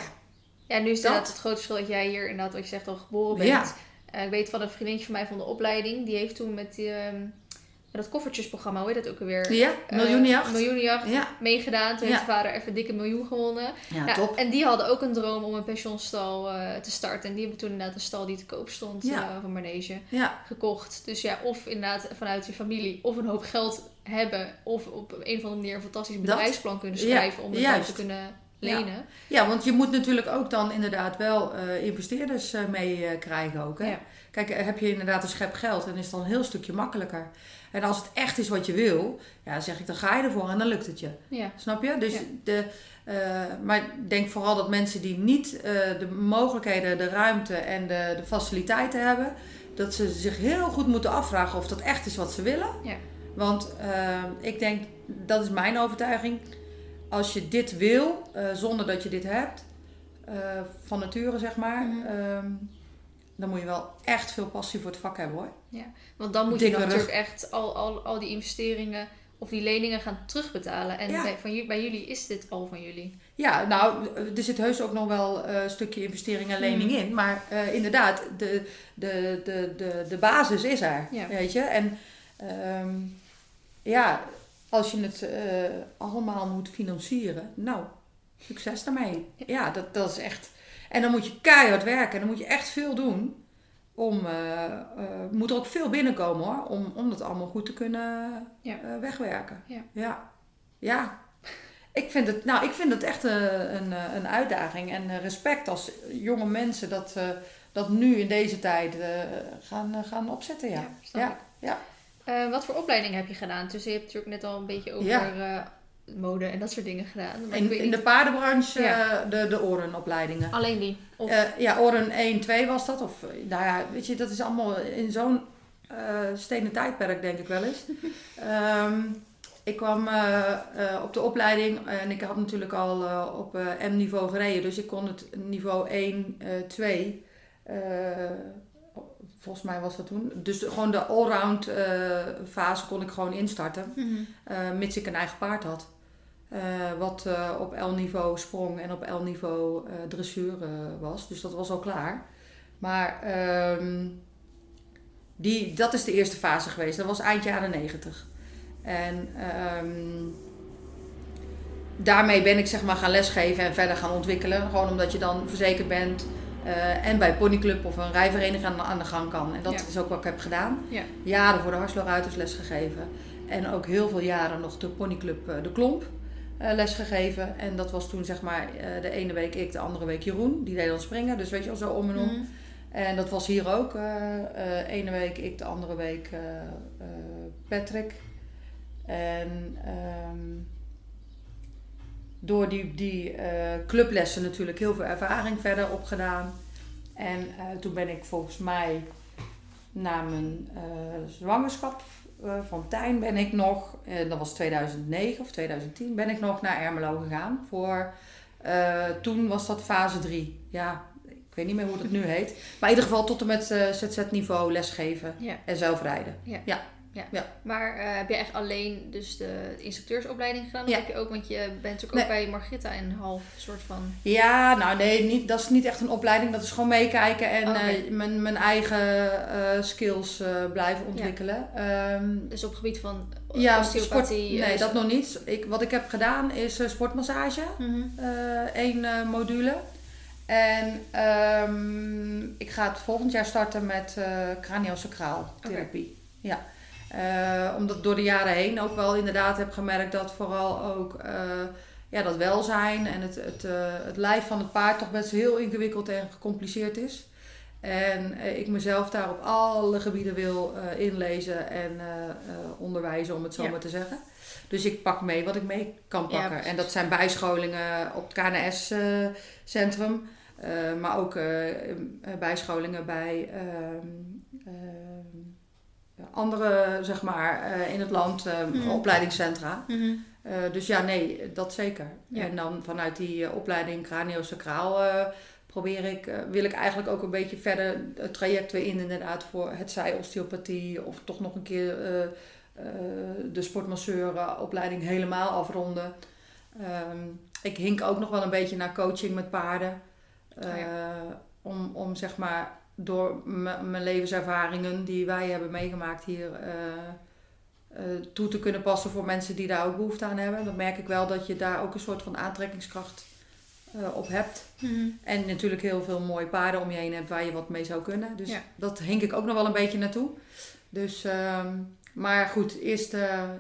Ja, nu is het Dat. het grote verschil dat jij hier inderdaad, wat je zegt, al geboren bent. Ja. Eh, ik weet van een vriendinnetje van mij van de opleiding, die heeft toen met die, ehm, met dat koffertjesprogramma, hoe heet dat ook alweer? ja Eh, miljoenenjacht. miljoenenjacht Ja. meegedaan. Toen Ja. heeft de vader even een dikke miljoen gewonnen. ja, Ja, top. En die hadden ook een droom om een pensioenstal eh, te starten. En die hebben toen inderdaad een stal die te koop stond eh, van Manege gekocht. Dus ja, of inderdaad vanuit je familie of een hoop geld hebben. Of op een of andere manier een fantastisch bedrijfsplan kunnen schrijven om het te kunnen lenen. ja, want je moet natuurlijk ook dan inderdaad wel investeerders eh, mee krijgen ook. Hè? Ja. Kijk, heb je inderdaad een schep geld, dan is het dan een heel stukje makkelijker. En als het echt is wat je wil, ja, dan zeg ik, dan ga je ervoor en dan lukt het je. Ja. Snap je? Dus Ja. de, eh, maar ik denk vooral dat mensen die niet eh, de mogelijkheden, de ruimte en de, de faciliteiten hebben, dat ze zich heel goed moeten afvragen of dat echt is wat ze willen. Ja. Want eh, ik denk, dat is mijn overtuiging, als je dit wil, zonder dat je dit hebt, van nature zeg maar, Mhm. ehm, dan moet je wel echt veel passie voor het vak hebben hoor. Want dan moet je Dikke natuurlijk echt al, al, al die investeringen of die leningen gaan terugbetalen. En Ja. bij, van, bij jullie is dit al van jullie. Ja, nou, er zit heus ook nog wel eh, een stukje investering en lening Mm. in. Maar eh, inderdaad, de, de, de, de, de basis is er. Ja. Weet je? En ehm, ja, als je het eh, allemaal moet financieren, nou, succes daarmee. Ja, dat, dat is echt. En dan moet je keihard werken en dan moet je echt veel doen. Om, eh, eh, moet er ook veel binnenkomen hoor, om, om dat allemaal goed te kunnen Ja. eh, wegwerken. Ja. ja. Ja. Ik vind het, nou, ik vind het echt een, een, een uitdaging en respect als jonge mensen dat, dat nu in deze tijd gaan, gaan opzetten. Ja. Ja, ja. Wat voor opleiding heb je gedaan? Dus je hebt natuurlijk net al een beetje over Ja. Mode en dat soort dingen gedaan. Maar ik In, weet in de paardenbranche Ja. eh, de, de orenopleidingen. Alleen die? Of, Eh, ja, Oren 1, 2 was dat. Of, eh, nou ja, weet je, dat is allemaal in zo'n eh stenen tijdperk, denk ik wel eens. Ehm, ik kwam op de opleiding en ik had natuurlijk al op eh, M-niveau gereden. Dus ik kon het niveau 1, eh 2. eh, volgens mij was dat toen. Dus de- gewoon de allround eh, fase kon ik gewoon instarten. Mhm. eh, mits ik een eigen paard had. Eh, wat eh, op L-niveau sprong en op L-niveau eh, dressuur was. Dus dat was al klaar. Maar ehm, die, dat is de eerste fase geweest. Dat was eind jaren 90. En ehm, daarmee ben ik zeg maar gaan lesgeven en verder gaan ontwikkelen. Gewoon omdat je dan verzekerd bent. en bij ponyclub of een rijvereniging aan, aan de gang kan. En dat Ja. is ook wat ik heb gedaan. Ja. Jaren voor de Harslo Ruiters lesgegeven. En ook heel veel jaren nog de ponyclub De Klomp lesgegeven. En dat was toen zeg maar eh, de ene week ik, de andere week Jeroen. Die deed dan springen. Dus weet je wel, zo om en om. Mhm. En dat was hier ook. eh eh, ene week ik, de andere week eh, eh, Patrick. En ehm, door die, die eh, clublessen natuurlijk heel veel ervaring verder opgedaan. En eh, toen ben ik volgens mij na mijn eh, zwangerschap eh, van Tijn ben ik nog, eh, dat was 2009 of 2010, ben ik nog naar Ermelo gegaan. Voor, eh, toen was dat fase 3. Ja, ik weet niet meer hoe dat nu heet. Maar in ieder geval tot en met eh, ZZ-niveau lesgeven Ja. en zelf rijden. Maar eh, heb je echt alleen dus de instructeursopleiding gedaan? Of Ja. heb je ook, want je bent natuurlijk Nee. ook bij Margitta een half soort van... Ja, nou nee, niet, dat is niet echt een opleiding. Dat is gewoon meekijken en Oké. eh, mijn, mijn eigen eh, skills blijven ontwikkelen. Ehm, Dus op het gebied van ja, sport, osteopathie. nee, eh, dat nog niet. Ik, wat ik heb gedaan is sportmassage. Eh, één module. En ehm, ik ga het volgend jaar starten met craniosacraal therapie. Ja. Eh, omdat ik door de jaren heen ook wel inderdaad heb gemerkt dat vooral ook eh, ja, dat welzijn en het, het, eh, het lijf van het paard toch best heel ingewikkeld en gecompliceerd is. En ik mezelf daar op alle gebieden wil inlezen en onderwijzen, om het zo Ja. maar te zeggen. Dus ik pak mee wat ik mee kan pakken. en dat zijn bijscholingen op het KNS-centrum. maar ook bijscholingen bij ehm, ehm, andere, zeg maar, eh, in het land, Mhm. opleidingscentra. Mhm. Eh, dus ja, nee, dat zeker. Ja. En dan vanuit die opleiding craniosacraal probeer ik, wil ik eigenlijk ook een beetje verder het traject weer in inderdaad voor het zij osteopathie of toch nog een keer eh, eh, de sportmasseuropleiding helemaal afronden. Ehm, ik hink ook nog wel een beetje naar coaching met paarden. Oh om, om zeg maar door mijn levenservaringen die wij hebben meegemaakt hier eh, eh, toe te kunnen passen voor mensen die daar ook behoefte aan hebben. Dan merk ik wel dat je daar ook een soort van aantrekkingskracht eh, op hebt. Mhm. En natuurlijk heel veel mooie paarden om je heen hebt waar je wat mee zou kunnen. Dus Ja. dat hink ik ook nog wel een beetje naartoe. Dus, ehm, maar goed, eerst,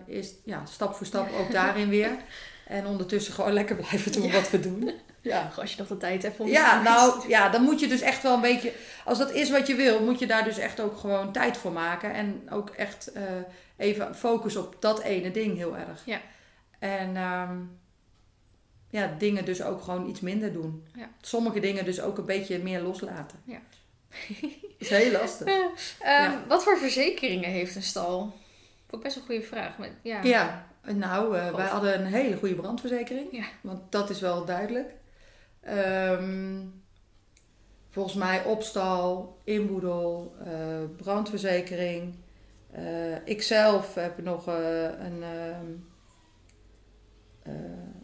eerst ja, stap voor stap ook daarin weer. En ondertussen gewoon lekker blijven doen Ja. wat we doen. Ja. Als je nog de tijd hebt om Ja, nou ja, dan moet je dus echt wel een beetje. Als dat is wat je wil, moet je daar dus echt ook gewoon tijd voor maken. En ook echt eh, even focus op dat ene ding heel erg. Ja. En ehm, ja, dingen dus ook gewoon iets minder doen. Ja. Sommige dingen dus ook een beetje meer loslaten. Ja. dat is heel lastig. Ehm, Ja. Wat voor verzekeringen heeft een stal? Vond best een goede vraag. Maar, ja. Ja, nou, eh, wij hadden een hele goede brandverzekering. Ja. Want dat is wel duidelijk. Ehm, volgens mij opstal, inboedel, eh, brandverzekering. Eh, ikzelf heb nog eh, een ehm, eh,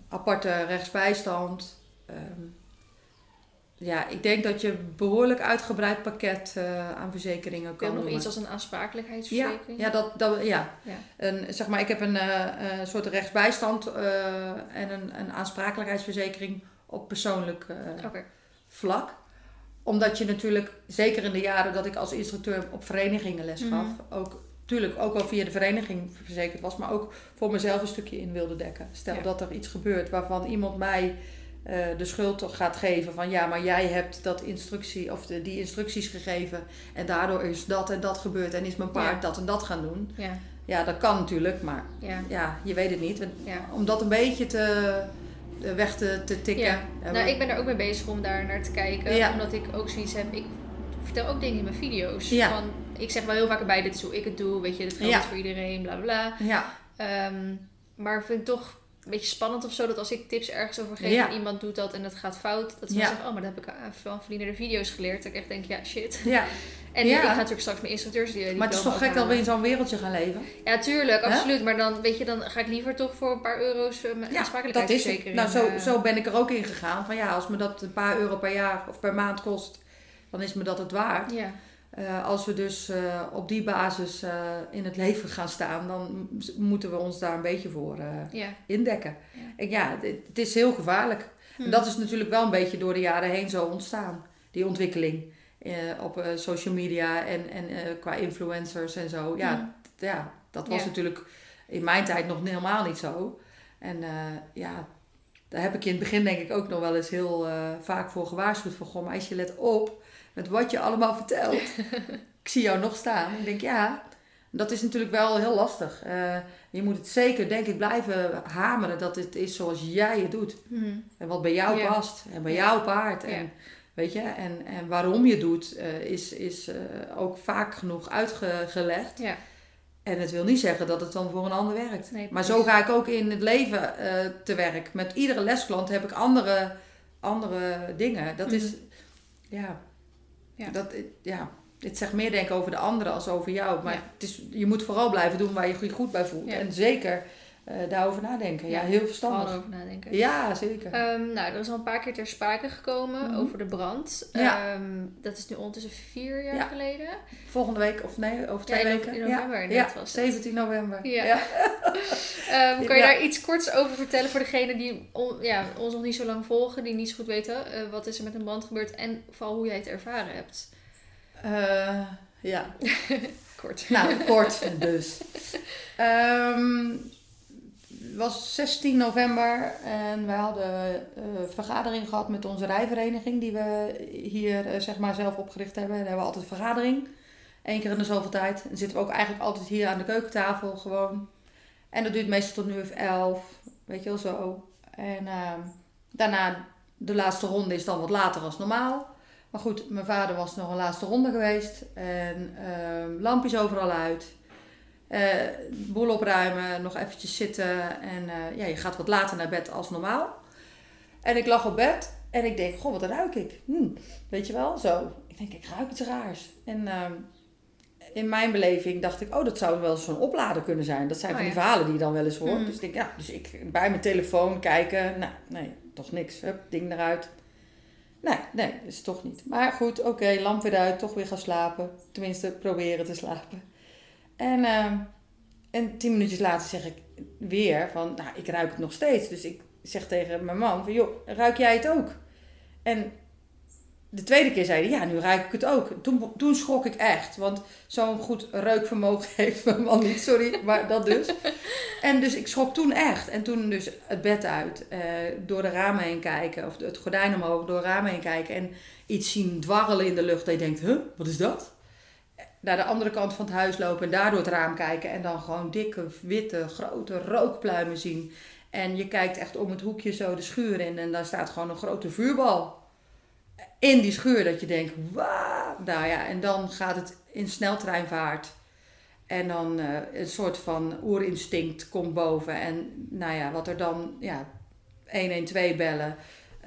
aparte rechtsbijstand. Ehm, ja, ik denk dat je een behoorlijk uitgebreid pakket aan verzekeringen kan Wil nog noemen. iets als een Ja, aansprakelijkheidsverzekering? ja, dat, dat, ja. Ja. Een, zeg maar, ik heb een soort rechtsbijstand en een, een aansprakelijkheidsverzekering op persoonlijk eh, vlak. Omdat je natuurlijk, zeker in de jaren dat ik als instructeur op verenigingen les gaf, Mhm. ook, tuurlijk ook al via de vereniging verzekerd was, maar ook voor mezelf een stukje in wilde dekken. Stel Ja. dat er iets gebeurt waarvan iemand mij eh, de schuld gaat geven van ja, maar jij hebt dat instructie of de, die instructies gegeven en daardoor is dat en dat gebeurd en is mijn paard Ja. dat en dat gaan doen. Ja, Ja, dat kan natuurlijk, maar ja. je weet het niet. Om dat een beetje te, weg te, te tikken. Ja. hebben Nou, ik ben er ook mee bezig om daar naar te kijken. Ja. Omdat ik ook zoiets heb. Ik vertel ook dingen in mijn video's. Ja. Van, ik zeg wel heel vaak erbij, dit is hoe ik het doe. Weet je, dit geldt Ja. voor iedereen, bla bla bla. Ja, Ehm, maar ik vind toch een beetje spannend of zo. Dat als ik tips ergens over geef Ja. en iemand doet dat en het gaat fout. Dat ze Ja. zeggen, oh, maar dat heb ik van verdienende video's geleerd. Dat ik echt denk, ja, shit. ja. En Ja. ik ga natuurlijk straks mijn instructeurs die maar het is toch gek dat we in zo'n wereldje gaan leven? Ja, tuurlijk, absoluut. Maar dan, weet je, dan ga ik liever toch voor een paar euro's uh, mijn Ja, dat is aansprakelijkheidsverzekering. Nou, zo, eh, zo ben ik er ook in gegaan. Van ja, als me dat een paar euro per jaar of per maand kost, dan is me dat het waard. Ja, Eh, als we dus eh, op die basis eh, in het leven gaan staan, dan moeten we ons daar een beetje voor indekken. Ja. En ja, het, het is heel gevaarlijk. Hm. En dat is natuurlijk wel een beetje door de jaren heen zo ontstaan, die ontwikkeling. op social media en, en qua influencers en zo. Ja, Hm. ja dat was natuurlijk in mijn tijd nog helemaal niet zo. En ja, daar heb ik je in het begin denk ik ook nog wel eens heel vaak voor gewaarschuwd. Van, goh, meisje, let op met wat je allemaal vertelt. ik zie jou nog staan. Ik denk, ja, dat is natuurlijk wel heel lastig. Eh, je moet het zeker, denk ik, blijven hameren dat het is zoals jij het doet. Hm. En wat bij jou Ja. past. En bij Ja. jouw paard. En, Ja. Weet je, en, en waarom je het doet, eh, is, is eh, ook vaak genoeg uitgelegd. Ja. En het wil niet zeggen dat het dan voor een ander werkt. Nee, maar zo ga ik ook in het leven te werk. Met iedere lesklant heb ik andere, andere dingen. Dat is, ja, Mhm. Ja. Dat, ja, het zegt meer denk ik over de anderen als over jou. Maar Ja. het is, je moet vooral blijven doen waar je je goed bij voelt. Ja. En zeker eh, daarover nadenken. Ja, Ja, heel verstandig. over nadenken. Ja, zeker. Ehm, nou, er is al een paar keer ter sprake gekomen Mhm. over de brand. Ja. Ehm, dat is nu ondertussen vier jaar Ja. geleden. Volgende week, of nee, over twee in no- weken. in november ja, inderdaad ja, was het. 17 november. Ja. Ja. Ehm, kan je Ja. daar iets korts over vertellen voor degenen die on- ja, ons nog niet zo lang volgen, die niet zo goed weten eh, wat is er met een brand gebeurd en vooral hoe jij het ervaren hebt? Eh, ja. Kort. Nou, kort dus. Het was 16 november en wij hadden een vergadering gehad met onze rijvereniging die we hier eh, zeg maar zelf opgericht hebben. Daar hebben we altijd een vergadering. Eén keer in de zoveel tijd. Dan zitten we ook eigenlijk altijd hier aan de keukentafel gewoon. En dat duurt meestal tot nu of elf. Weet je wel zo. En ehm, daarna, de laatste ronde is dan wat later als normaal. Maar goed, mijn vader was nog een laatste ronde geweest. En ehm, lampjes overal uit. Eh, boel opruimen, nog eventjes zitten. En eh, ja, je gaat wat later naar bed als normaal. En ik lag op bed en ik denk, goh, wat ruik ik? Hm, weet je wel, zo. Ik denk, ik ruik iets raars. En ehm, in mijn beleving dacht ik, oh, dat zou wel zo'n oplader kunnen zijn. Dat zijn Oh, van die ja. verhalen die je dan wel eens hoort. Mm. Dus ik denk, ja, dus ik bij mijn telefoon kijken. Nou, nee, toch niks. Hup, ding eruit. Nee, nee, dat is toch niet. Maar goed, oké, lamp weer uit, toch weer gaan slapen. Tenminste, proberen te slapen. En, ehm, en tien minuutjes later zeg ik weer van, nou, ik ruik het nog steeds. Dus ik zeg tegen mijn man van, joh, ruik jij het ook? En de tweede keer zei hij, ja, nu ruik ik het ook. Toen, toen schrok ik echt, want zo'n goed reukvermogen heeft mijn man niet, sorry, maar dat dus. En dus ik schrok toen echt. En toen dus het bed uit, eh, door de ramen heen kijken, of het gordijn omhoog, door de ramen heen kijken en iets zien dwarrelen in de lucht. Dat je denkt, huh, wat is dat? Naar de andere kant van het huis lopen en daar door het raam kijken en dan gewoon dikke, witte, grote rookpluimen zien. En je kijkt echt om het hoekje zo de schuur in en daar staat gewoon een grote vuurbal in die schuur dat je denkt, wauw. Nou ja, en dan gaat het in sneltreinvaart. En dan eh, een soort van oerinstinct komt boven. En nou ja, wat er dan, ja, 112 bellen.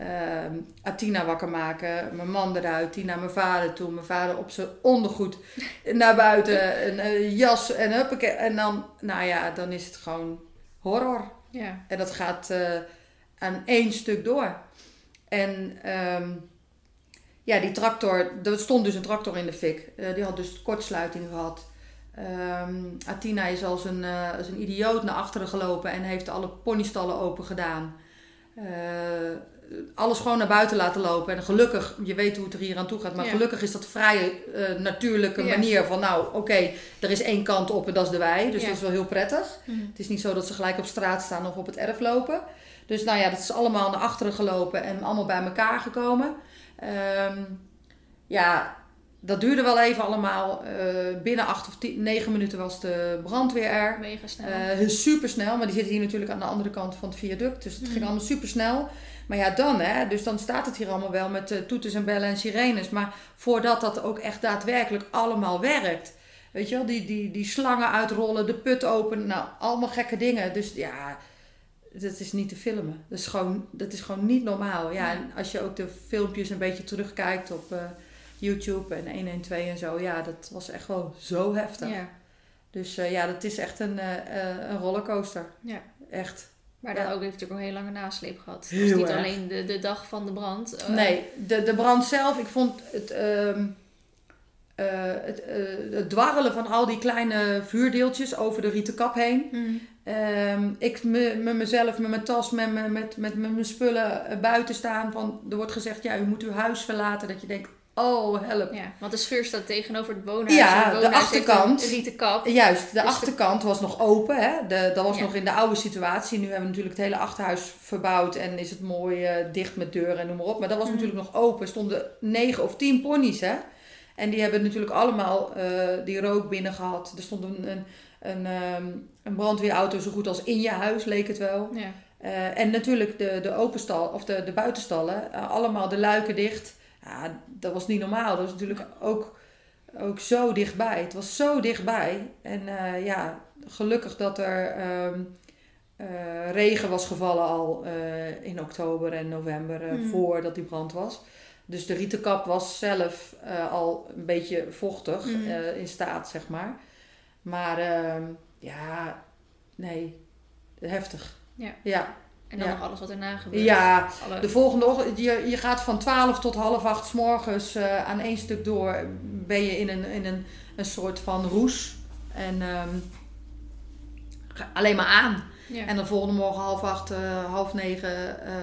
Ehm Atina wakker maken, mijn man eruit, die naar mijn vader toe, mijn vader op zijn ondergoed naar buiten, een jas en huppakee. En dan, nou ja, dan is het gewoon horror. Ja. En dat gaat eh, aan één stuk door. En ehm, ja, die tractor, er stond dus een tractor in de fik. Eh, die had dus kortsluiting gehad. Ehm, Atina is als een, eh, als een idioot naar achteren gelopen en heeft alle ponystallen open gedaan. Alles gewoon naar buiten laten lopen. En gelukkig, je weet hoe het er hier aan toe gaat, maar Ja. gelukkig is dat vrij eh, natuurlijke Ja. manier van, nou oké, er is één kant op en dat is de wei. Dus Ja. dat is wel heel prettig. Mhm. Het is niet zo dat ze gelijk op straat staan of op het erf lopen. Dus nou ja, dat is allemaal naar achteren gelopen en allemaal bij elkaar gekomen. Ehm, ja, dat duurde wel even allemaal. Eh, binnen acht of tien, negen minuten was de brandweer er. Mega snel. Eh super snel, maar die zitten hier natuurlijk aan de andere kant van het viaduct. Dus het Mhm. ging allemaal super snel. Maar ja, dan hè, dus dan staat het hier allemaal wel met eh, toeters en bellen en sirenes. Maar voordat dat ook echt daadwerkelijk allemaal werkt. Weet je wel, die, die, die slangen uitrollen, de put openen, nou, allemaal gekke dingen. Dus ja, dat is niet te filmen. Dat is gewoon, dat is gewoon niet normaal. Ja, en als je ook de filmpjes een beetje terugkijkt op eh, YouTube en 112 en zo, ja, dat was echt wel zo heftig. ja. Dus eh, ja, dat is echt een, een rollercoaster. Ja. Echt. Maar Ja. ook heeft natuurlijk een hele lange nasleep gehad. Het Heel was niet erg. alleen de, de dag van de brand. eh, Nee, de, de brand zelf, ik vond het, ehm, eh, het, eh, het dwarrelen van al die kleine vuurdeeltjes over de rieten kap heen. mhm. Ehm, ik me, met mezelf, met mijn tas, met, me- met, met, met mijn spullen buiten staan. Van, er wordt gezegd, ja, u moet uw huis verlaten. Dat je denkt, oh, help. Ja, want de schuur staat tegenover het woonhuis. Ja, het de woonhuis achterkant. Een rieten kap. Juist, de Dus de- achterkant was nog open. Hè? De, dat was Ja. nog in de oude situatie. Nu hebben we natuurlijk het hele achterhuis verbouwd en is het mooi eh, dicht met deuren en noem maar op. Maar dat was Mhm. natuurlijk nog open. Er stonden negen of tien ponies. Hè? En die hebben natuurlijk allemaal eh, die rook binnen gehad. Er stond een, een, een, ehm, een brandweerauto zo goed als in je huis, leek het wel. Ja. Eh, en natuurlijk de, de openstal, of de, de buitenstallen, allemaal de luiken dicht. Ja, dat was niet normaal. Dat was natuurlijk ook, ook zo dichtbij. Het was zo dichtbij. En eh, ja, gelukkig dat er ehm, eh, regen was gevallen al eh, in oktober en november, Mhm. voordat die brand was. Dus de rietenkap was zelf al een beetje vochtig eh, in staat, zeg maar. Maar ehm, ja, nee, heftig. Ja. Ja, En dan Ja. nog alles wat erna gebeurt. ja Alle- de volgende ochtend, je, je gaat van 12 tot half acht 's morgens eh, aan één stuk door. Ben je in een, in een, een soort van roes. En ga- alleen maar aan. ja. En dan volgende morgen half acht, eh, half negen eh,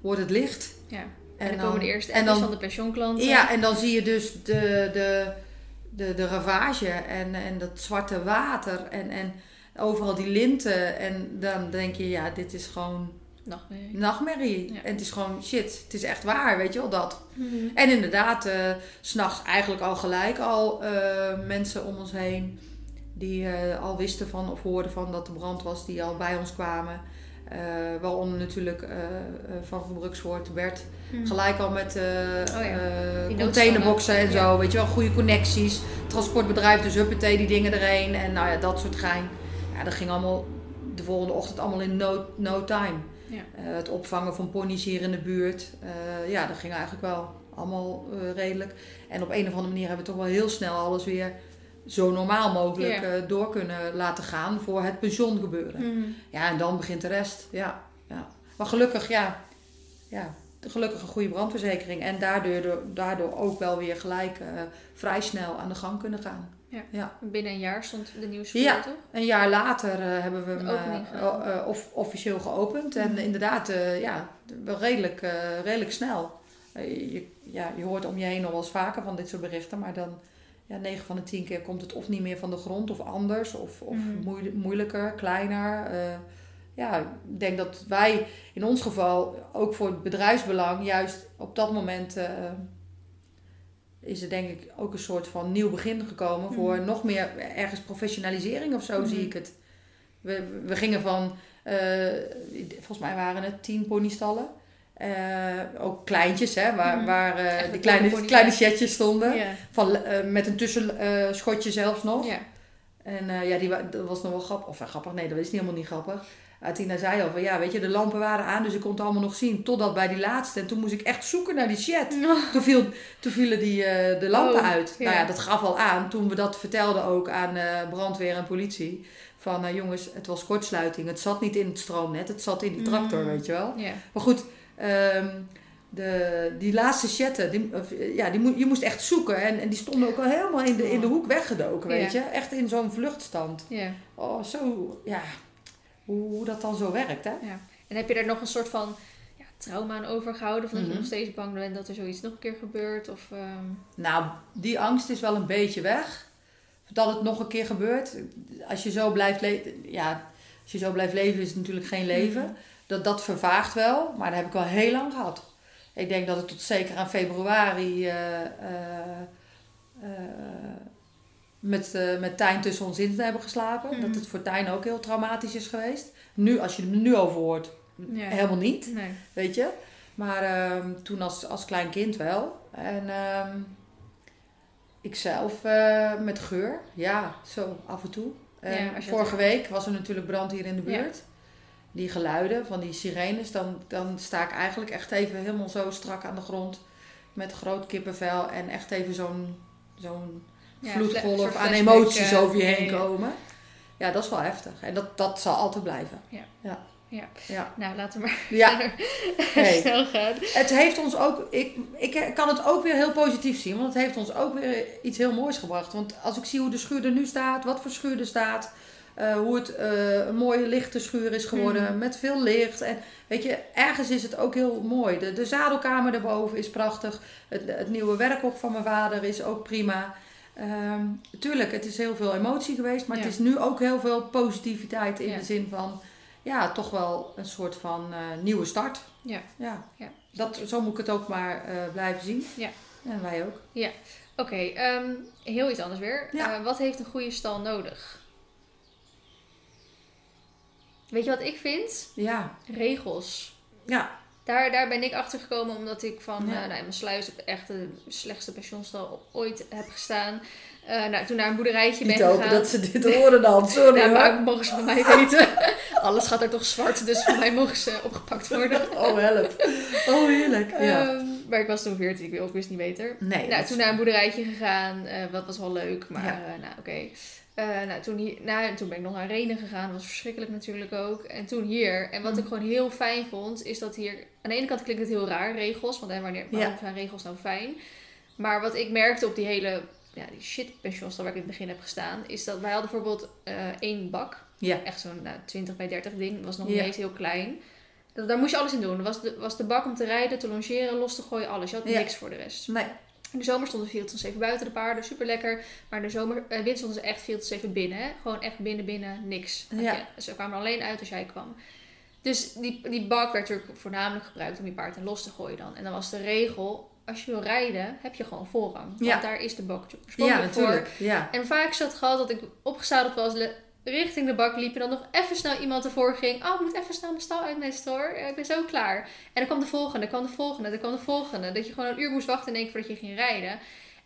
wordt het licht. ja. En, dan komen de eerste en dan- van de pensioenklanten. Ja, en dan zie je dus de, de, de, de ravage en, en dat zwarte water en, en overal die linten. En dan denk je, ja, dit is gewoon Nachtmerrie. nachtmerrie. Ja. En het is gewoon shit. Het is echt waar, weet je wel dat. Mhm. En inderdaad, eh, s s'nachts eigenlijk al gelijk al eh, mensen om ons heen die eh, al wisten van of hoorden van dat er brand was, die al bij ons kwamen. Waaronder natuurlijk eh, van Verbrukswoord Bert. Mhm. Gelijk al met Oh ja, containerboxen en zo. Weet je wel, goede connecties. Transportbedrijf, dus huppatee, die dingen erheen. En nou ja, dat soort gein. Ja, dat ging allemaal de volgende ochtend allemaal in no, no time. Ja. Eh, het opvangen van ponies hier in de buurt. eh, ja, dat ging eigenlijk wel allemaal eh, redelijk. En op een of andere manier hebben we toch wel heel snel alles weer zo normaal mogelijk Ja. door kunnen laten gaan voor het pensioen gebeuren. Mhm. Ja, en dan begint de rest. Ja, ja. Maar gelukkig, ja, ja, gelukkig een goede brandverzekering. En daardoor, daardoor ook wel weer gelijk vrij snel aan de gang kunnen gaan. Binnen een jaar stond de nieuwe schuur, Ja. toch? Een jaar later eh, hebben we hem eh, eh, of, officieel geopend. En Mhm. inderdaad, ja, wel redelijk, redelijk snel. Je, ja, je hoort om je heen nog wel eens vaker van dit soort berichten. Maar dan, ja, 9 van de 10 keer komt het of niet meer van de grond of anders. Of, of Mhm. moeil- moeilijker, kleiner. Ja, ik denk dat wij in ons geval, ook voor het bedrijfsbelang, juist op dat moment... is er denk ik ook een soort van nieuw begin gekomen voor Mhm. nog meer ergens professionalisering of zo Mhm. zie ik het. We, we gingen van, eh, volgens mij waren het tien ponystallen. Eh, ook kleintjes, hè, waar, Mhm. waar eh, een kleine, pony- kleine chatjes stonden. Van, met een tussenschotje zelfs nog. En ja, die, dat was nog wel grappig. Of grappig, nee, dat is niet helemaal niet grappig. Atina zei al van, ja, weet je, de lampen waren aan, dus ik kon het allemaal nog zien. Totdat bij die laatste. En toen moest ik echt zoeken naar die chat. Toen, viel, toen vielen die, eh, de lampen Oh, uit. ja. Nou ja, dat gaf al aan toen we dat vertelden ook aan eh, brandweer en politie. Van eh, jongens, het was kortsluiting. Het zat niet in het stroomnet, het zat in die tractor, Mm. weet je wel. Maar goed, ehm, de, die laatste chatten, die, of, ja, die, je moest echt zoeken. En, en die stonden ook al helemaal in de, in de hoek weggedoken, weet je. Echt in zo'n vluchtstand. Oh, zo, ja. Hoe, dat dan zo werkt, hè? Ja. En heb je daar nog een soort van ja, trauma aan overgehouden? Van dat Mhm. je nog steeds bang bent dat er zoiets nog een keer gebeurt? Of, ehm, Nou, die angst is wel een beetje weg. Dat het nog een keer gebeurt. Als je zo blijft, le- ja, als je zo blijft leven, is het natuurlijk geen leven. Mhm. Dat, dat vervaagt wel, maar dat heb ik al heel lang gehad. Ik denk dat het tot zeker aan februari eh, eh, eh, met, eh, met Tijn tussen ons in te hebben geslapen. Mhm. Dat het voor Tijn ook heel traumatisch is geweest. Nu, als je er nu over hoort, ja. helemaal niet Nee. weet je. Maar ehm, toen als, als klein kind wel. En ehm ik zelf eh, met geur, ja, zo af en toe. Ja, vorige week was er natuurlijk brand hier in de Ja. buurt. Die geluiden van die sirenes, dan, dan sta ik eigenlijk echt even helemaal zo strak aan de grond. Met groot kippenvel en echt even zo'n zo'n Ja, vloedgolf aan emoties eh, over je heen komen. Ja, dat is wel heftig. En dat, dat zal altijd blijven. Ja. Ja. Ja. ja. Nou, laten we maar Ja. Hey. snel gaan. Het heeft ons ook, ik, ik kan het ook weer heel positief zien, want het heeft ons ook weer iets heel moois gebracht. Want als ik zie hoe de schuur er nu staat, wat voor schuur er staat, eh, hoe het eh, een mooie lichte schuur is geworden Mhm. met veel licht. En weet je, ergens is het ook heel mooi. De, de zadelkamer daarboven is prachtig. Het, het nieuwe werkhok van mijn vader is ook prima. Ehm, tuurlijk, het is heel veel emotie geweest, maar Ja. het is nu ook heel veel positiviteit in Ja. de zin van, ja, toch wel een soort van eh, nieuwe start. Ja. ja. Ja. Dat, zo moet ik het ook maar eh, blijven zien. Ja. En wij ook. Oké, ehm, heel iets anders weer. Ja. Eh, wat heeft een goede stal nodig? Weet je wat ik vind? Ja. Regels. Ja. Daar, daar ben ik achter gekomen omdat ik van Ja. eh, nou, mijn sluis op echt de slechtste pensionstal ooit heb gestaan. Eh, nou, toen naar een boerderijtje ben Niet hopen gegaan. dat ze dit horen dan. Sorry Ja, maar mogen ze van mij weten. Alles gaat er toch zwart, dus van mij mogen ze opgepakt worden. Oh, help. Oh, heerlijk. Ja. Ehm, maar ik was toen 14, ik, ik wist niet beter. nee. nou, dat toen naar een boerderijtje gegaan, eh wat was wel leuk, maar Ja. nou oké. Nou, toen, hier, nou, toen ben ik nog naar Renen gegaan, dat was verschrikkelijk natuurlijk ook. En toen hier. En wat Mm. ik gewoon heel fijn vond, is dat hier... Aan de ene kant klinkt het heel raar, regels, want hè, wanneer, waarom zijn regels nou fijn? Maar wat ik merkte op die hele ja, die shit waar ik in het begin heb gestaan, is dat wij hadden bijvoorbeeld eh, één bak. Ja. Echt zo'n nou, 20 bij 30 ding, was nog Ja. niet eens heel klein. Dat- Daar moest je alles in doen. Was de, was de bak om te rijden, te longeren, los te gooien, alles. Je had niks voor de rest. Nee. In de zomer stonden ze 24 buiten de paarden, super lekker. Maar in de zomer, eh, winter stonden ze echt 24 binnen. Hè? Gewoon echt binnen, binnen, niks. Ja. Ze kwamen alleen uit als jij kwam. Dus die, die bak werd natuurlijk voornamelijk gebruikt om je paard in los te gooien dan. En dan was de regel, als je wil rijden, heb je gewoon voorrang. Want Ja. daar is de bak Ja, voor. natuurlijk. Ja. En vaak zat het gehad dat ik opgezadeld was, richting de bak liep en dan nog even snel iemand ervoor ging. Oh, ik moet even snel mijn stal uitmesten hoor. Ik ben zo klaar. En dan kwam de volgende, dan kwam de volgende, dan kwam de volgende. Dat je gewoon een uur moest wachten in één keer voordat je ging rijden.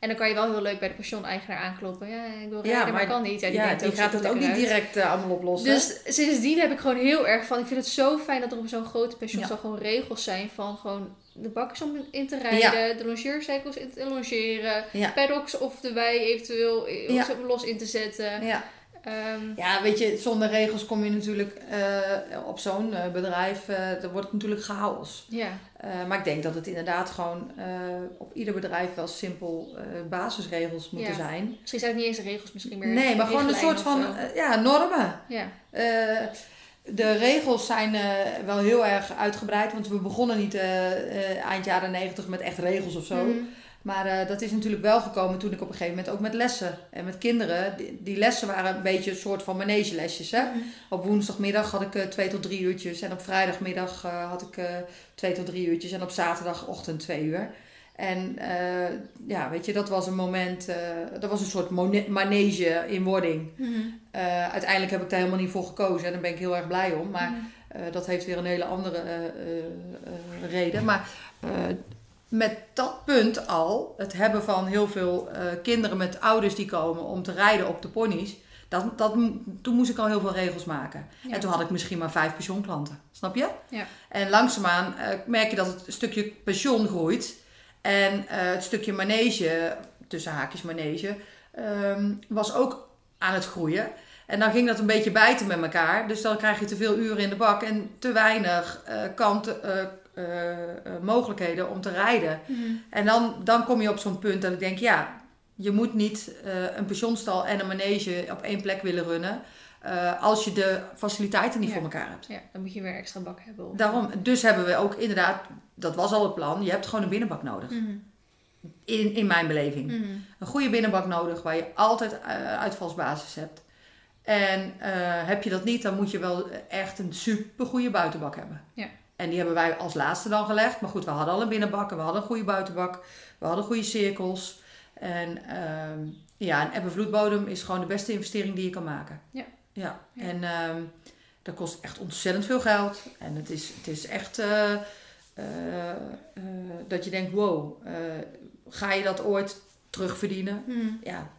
En dan kan je wel heel leuk bij de pension-eigenaar aankloppen. Ja, ik wil Ja, rijden, maar, maar- kan niet. Ja, die, Ja, die ook, gaat het ook niet uit. direct eh, allemaal oplossen. Dus sindsdien heb ik gewoon heel erg van. Ik vind het zo fijn dat er op zo'n grote pensionstal gewoon regels zijn van gewoon de bakjes om in te rijden, de longeercirkels in te longeren, ja. paddocks of de wei eventueel eh, Ja. los in te zetten. Ja. Ehm, ja, weet je, zonder regels kom je natuurlijk eh, op zo'n eh, bedrijf, eh dan wordt het natuurlijk chaos. ja. Maar ik denk dat het inderdaad gewoon op ieder bedrijf wel simpel basisregels moeten Ja. zijn. Misschien zijn het niet eens regels, misschien meer. Nee, maar gewoon een soort van ja, normen. ja. De regels zijn wel heel erg uitgebreid, want we begonnen niet eind jaren negentig met echt regels of zo. Mhm. Maar eh, dat is natuurlijk wel gekomen toen ik op een gegeven moment ook met lessen en met kinderen. Die, die lessen waren een beetje een soort van manegelesjes. Hè? Mhm. Op woensdagmiddag had ik eh, twee tot drie uurtjes. En op vrijdagmiddag eh, had ik twee tot drie uurtjes. En op zaterdagochtend twee uur. En ja, weet je, dat was een moment, dat was een soort manege in wording. Mhm. Uiteindelijk heb ik daar helemaal niet voor gekozen en daar ben ik heel erg blij om. Maar Mhm. dat heeft weer een hele andere reden. Maar met dat punt al, het hebben van heel veel eh, kinderen met ouders die komen om te rijden op de ponies. Dat, dat, toen moest ik al heel veel regels maken. Ja. En toen had ik misschien maar vijf pensioenklanten. Snap je? Ja. En langzaamaan eh, merk je dat het stukje pensioen groeit. En eh, het stukje manege, tussen haakjes manege, ehm, was ook aan het groeien. En dan ging dat een beetje bijten met elkaar. Dus dan krijg je te veel uren in de bak en te weinig kanten, eh, eh, mogelijkheden om te rijden. Mhm. En dan, dan kom je op zo'n punt dat ik denk, ja, je moet niet eh, een pensionstal en een manege op één plek willen runnen. als je de faciliteiten niet Ja. voor elkaar hebt. Ja, dan moet je weer extra bak hebben. Of... Daarom, dus hebben we ook inderdaad, dat was al het plan, je hebt gewoon een binnenbak nodig. Mhm. In, in mijn beleving. Mhm. Een goede binnenbak nodig waar je altijd uitvalsbasis hebt. En heb je dat niet, dan moet je wel echt een super goede buitenbak hebben. Ja. En die hebben wij als laatste dan gelegd. Maar goed, we hadden al een binnenbak en we hadden een goede buitenbak. We hadden goede cirkels. En ehm, ja, een eb- en vloedbodem is gewoon de beste investering die je kan maken. Ja. Ja, Ja. en ehm, dat kost echt ontzettend veel geld. En het is, het is echt eh, eh, eh, dat je denkt, wow, ga je dat ooit terugverdienen? Mhm. Ja,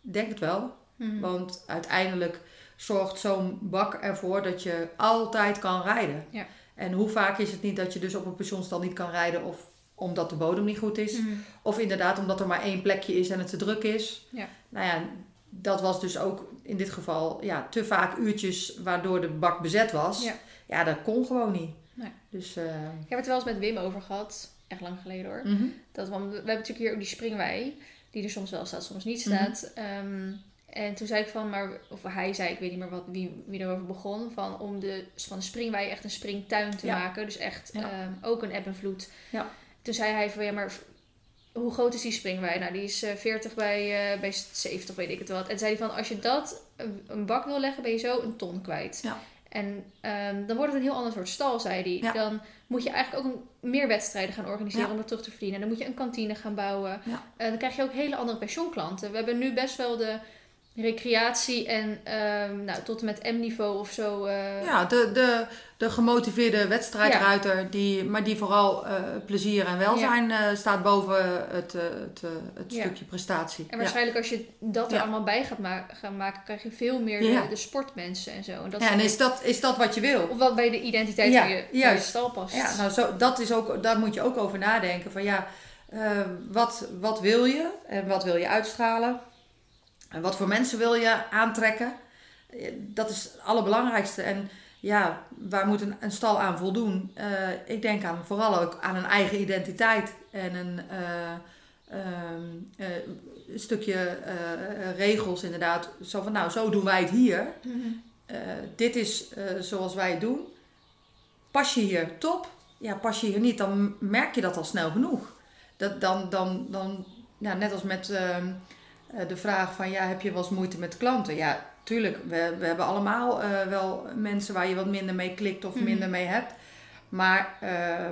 denk het wel. Mhm. Want uiteindelijk zorgt zo'n bak ervoor dat je altijd kan rijden. Ja. En hoe vaak is het niet dat je dus op een pensionstal niet kan rijden of omdat de bodem niet goed is. Mhm. Of inderdaad omdat er maar één plekje is en het te druk is. Ja. Nou ja, dat was dus ook in dit geval ja, te vaak uurtjes waardoor de bak bezet was. Ja. Ja, dat kon gewoon niet. Nee. Dus, eh, Ik heb het er wel eens met Wim over gehad. Echt lang geleden hoor. mhm. Dat, want we hebben natuurlijk hier ook die springwei. Die er soms wel staat, soms niet Mhm. staat. Ehm, en toen zei ik van, maar, of hij zei, ik weet niet meer wat, wie, wie erover begon. Van om de, van de springwei echt een springtuin te Ja. maken. Dus echt Ja. ehm, ook een eb en vloed. Ja. Toen zei hij van, ja maar hoe groot is die springwei? Nou, die is eh, 40 bij, eh, bij 70, weet ik het wat. En zei hij van, als je dat een, bak wil leggen, ben je zo een ton kwijt. Ja. En ehm, dan wordt het een heel ander soort stal, zei hij. Ja. Dan moet je eigenlijk ook een, meer wedstrijden gaan organiseren Ja. om dat terug te verdienen. Dan moet je een kantine gaan bouwen. Ja. Eh, dan krijg je ook hele andere pensioenklanten. We hebben nu best wel de recreatie en ehm, nou, tot en met M-niveau of zo. eh, Ja, de, de, de gemotiveerde wedstrijdruiter, die, maar die vooral eh, plezier en welzijn eh, staat boven het, het, het Ja. stukje prestatie. En waarschijnlijk als je dat er allemaal bij gaat ma- gaan maken, krijg je veel meer Ja. de, de sportmensen en zo. En dat Ja, en is dat, is dat wat je wil? Of wat bij de identiteit van, je, van je juist. stal past. Ja, nou, zo, dat is ook, daar moet je ook over nadenken. Van ja, wat, wat wil je en wat wil je uitstralen? En wat voor mensen wil je aantrekken? Eh, Dat is het allerbelangrijkste. En ja, waar moet een, een stal aan voldoen? Eh, ik denk aan, vooral ook aan een eigen identiteit en een eh, ehm, eh, stukje regels inderdaad. Zo van, nou, zo doen wij het hier. Mhm. Dit is zoals wij het doen. Pas je hier top? Ja, pas je hier niet, dan merk je dat al snel genoeg. Dat, dan, dan, dan, ja, net als met ehm, eh, de vraag van, ja, heb je wel eens moeite met klanten? Ja, tuurlijk, we, we hebben allemaal eh, wel mensen waar je wat minder mee klikt of Mhm. minder mee hebt. Maar eh,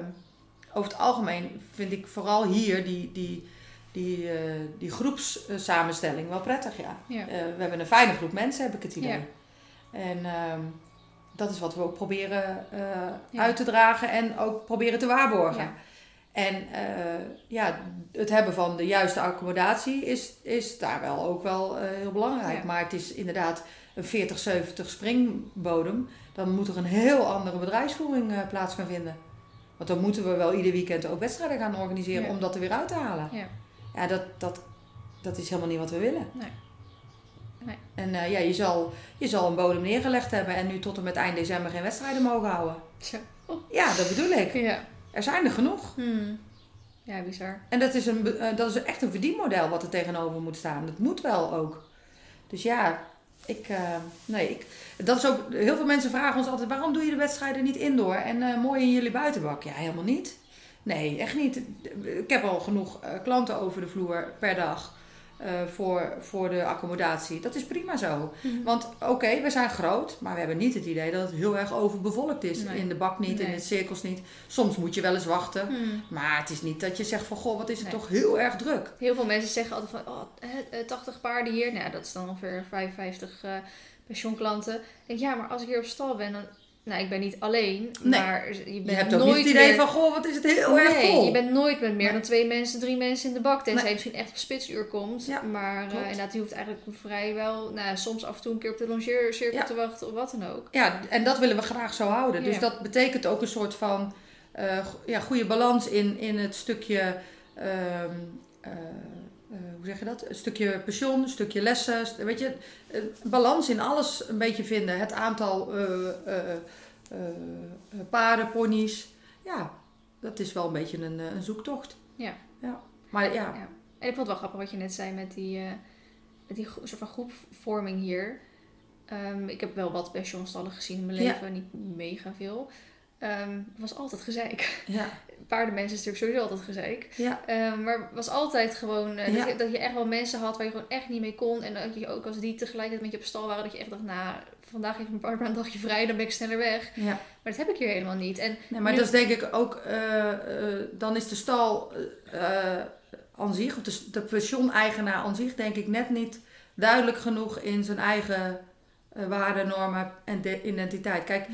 over het algemeen vind ik vooral hier die, die, die, eh, die groepssamenstelling wel prettig, ja. Ja. Eh, we hebben een fijne groep mensen, heb ik het idee. Ja. En ehm, dat is wat we ook proberen eh, Ja. uit te dragen en ook proberen te waarborgen. En eh, ja, het hebben van de juiste accommodatie is, is daar wel ook wel eh, heel belangrijk. Ja. Maar het is inderdaad een 40-70 springbodem. Dan moet er een heel andere bedrijfsvoering eh, plaats gaan vinden. Want dan moeten we wel ieder weekend ook wedstrijden gaan organiseren Ja. om dat er weer uit te halen. Ja. Ja, dat, dat, dat is helemaal niet wat we willen. Nee. Nee. En ja, je zal, je zal een bodem neergelegd hebben en nu tot en met eind december geen wedstrijden mogen houden. Ja, dat bedoel ik. Ja. Er zijn er genoeg. Hmm. Ja, bizar. En dat is, een, eh, dat is echt een verdienmodel wat er tegenover moet staan. Dat moet wel ook. Dus ja, ik, eh, nee, ik, dat is ook, heel veel mensen vragen ons altijd, waarom doe je de wedstrijden niet indoor en eh, mooi in jullie buitenbak? Ja, helemaal niet. Nee, echt niet. Ik heb al genoeg klanten over de vloer per dag eh, voor, voor de accommodatie. Dat is prima zo. Mhm. Want oké, we zijn groot, maar we hebben niet het idee dat het heel erg overbevolkt is. Nee. In de bak niet, in Nee. de cirkels niet. Soms moet je wel eens wachten. Hmm. Maar het is niet dat je zegt van, goh, wat is het Nee. toch heel erg druk. Heel veel mensen zeggen altijd van, oh, hè, eh, 80 paarden hier. Nou, dat is dan ongeveer 55 eh pensioenklanten. Ik denk, ja, maar als ik hier op stal ben, dan... Nou, ik ben niet alleen, Nee. maar je bent Je hebt ook nooit niet het idee meer- van, goh, wat is het heel erg nee, vol. je bent nooit met meer Nee. dan twee mensen, drie mensen in de bak. Tenzij je misschien echt op spitsuur komt. Ja, maar klopt. inderdaad, je hoeft eigenlijk vrijwel... Nou, soms af en toe een keer op de longeercirkel Ja. te wachten of wat dan ook. Ja, en dat willen we graag zo houden. Dus Ja. dat betekent ook een soort van eh, ja, goede balans in, in het stukje, ehm, eh, eh, hoe zeg je dat? Een stukje pensioen, een stukje lessen. st- Weet je, balans in alles een beetje vinden. Het aantal eh, eh, paarden, ponies. Ja, dat is wel een beetje een, een zoektocht. Ja. ja. Maar ja, Ja. En ik vond het wel grappig wat je net zei met die, met die soort van groepvorming hier. Ehm, ik heb wel wat pensionstallen gezien in mijn Ja. leven, niet mega veel. Ehm, het was altijd gezeik. ja, Paardenmensen is natuurlijk sowieso altijd gezeik. ja, Ehm, maar het was altijd gewoon eh, Ja. dat, je, dat je echt wel mensen had waar je gewoon echt niet mee kon. En dat je ook als die tegelijkertijd met je op stal waren, dat je echt dacht, nou, vandaag heeft mijn partner een dagje vrij, dan ben ik sneller weg. ja. Maar dat heb ik hier helemaal niet. En Nee, maar Nu- dat is denk ik ook, eh, eh, dan is de stal aan zich, of de, de pensioneigenaar aan zich, denk ik net niet duidelijk genoeg in zijn eigen waarden, normen en de- identiteit. Kijk,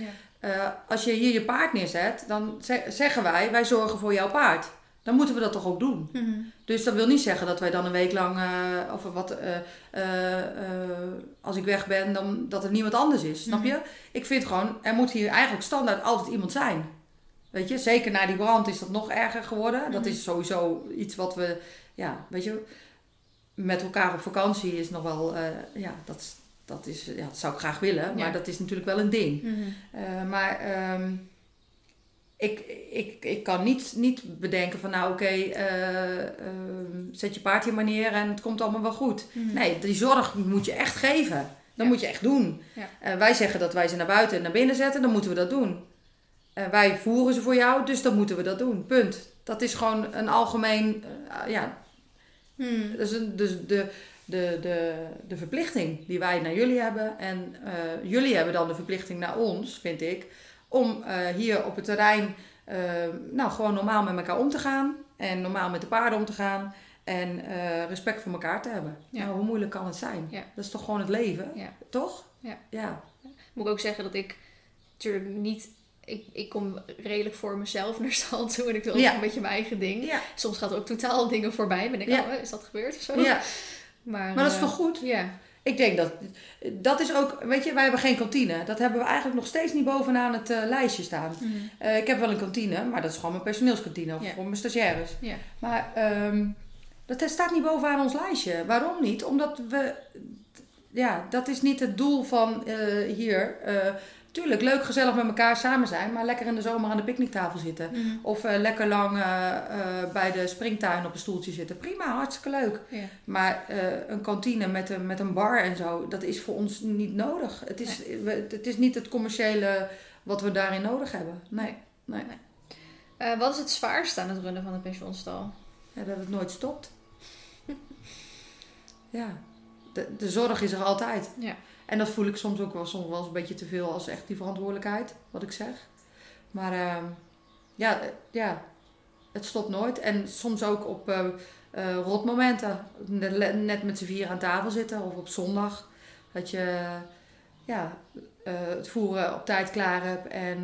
eh, als je hier je paard neerzet, dan ze- zeggen wij, wij zorgen voor jouw paard. Dan moeten we dat toch ook doen. Mhm. Dus dat wil niet zeggen dat wij dan een week lang, eh, of wat, eh, als ik weg ben, dan, dat er niemand anders is. Snap Mhm. je? Ik vind gewoon, er moet hier eigenlijk standaard altijd iemand zijn. Weet je, zeker na die brand is dat nog erger geworden. Dat Mhm. is sowieso iets wat we, ja, weet je, met elkaar op vakantie is nog wel, ja, dat, is- dat, is, ja, dat zou ik graag willen, maar Ja. dat is natuurlijk wel een ding. Mhm. Eh, maar ehm, ik, ik, ik kan niet, niet bedenken van nou oké, eh, ehm, zet je paard hier maar neer en het komt allemaal wel goed. Mhm. Nee, die zorg moet je echt geven. Dat Ja. moet je echt doen. Ja. Eh, wij zeggen dat wij ze naar buiten en naar binnen zetten, dan moeten we dat doen. Eh, wij voeren ze voor jou, dus dan moeten we dat doen. Punt. Dat is gewoon een algemeen, eh, ja, een, dus de, de, de, de verplichting die wij naar jullie hebben. En eh, jullie hebben dan de verplichting naar ons, vind ik, om eh, hier op het terrein eh, nou, gewoon normaal met elkaar om te gaan. En normaal met de paarden om te gaan. En respect voor elkaar te hebben. Ja. Nou, hoe moeilijk kan het zijn? Ja. Dat is toch gewoon het leven? Ja. Toch? Ja. ja. Moet ik ook zeggen dat ik natuurlijk niet... Ik, ik kom redelijk voor mezelf naar stal toe en ik wil ook Ja. een beetje mijn eigen ding. Ja. Soms gaat er ook totaal dingen voorbij. Ben ik, Ja. oh, is dat gebeurd of zo? Maar, Maar dat is eh, toch goed? Ja. Ik denk dat, dat is ook, weet je, wij hebben geen kantine. Dat hebben we eigenlijk nog steeds niet bovenaan het eh, lijstje staan. Mhm. Eh, ik heb wel een kantine, maar dat is gewoon mijn personeelskantine of voor mijn stagiaires. Ja. Maar ehm, dat staat niet bovenaan ons lijstje. Waarom niet? Omdat we, ja, dat is niet het doel van eh, hier. Tuurlijk, leuk gezellig met elkaar samen zijn, maar lekker in de zomer aan de picknicktafel zitten. Mhm. Of eh, lekker lang eh, eh, bij de springtuin op een stoeltje zitten. Prima, hartstikke leuk. Maar een kantine met een, met een bar en zo, dat is voor ons niet nodig. Het is, we- het is niet het commerciële wat we daarin nodig hebben. Nee, nee. Eh, wat is het zwaarste aan het runnen van een pensioenstal? Ja, dat het nooit stopt. ja, de, de zorg is er altijd. Ja. En dat voel ik soms ook wel, soms wel een beetje te veel als echt die verantwoordelijkheid, wat ik zeg. Maar ehm, ja, eh, ja, het stopt nooit. En soms ook op eh eh, rotmomenten. Net, met z'n vier aan tafel zitten of op zondag. Dat je ja, het voeren op tijd klaar hebt en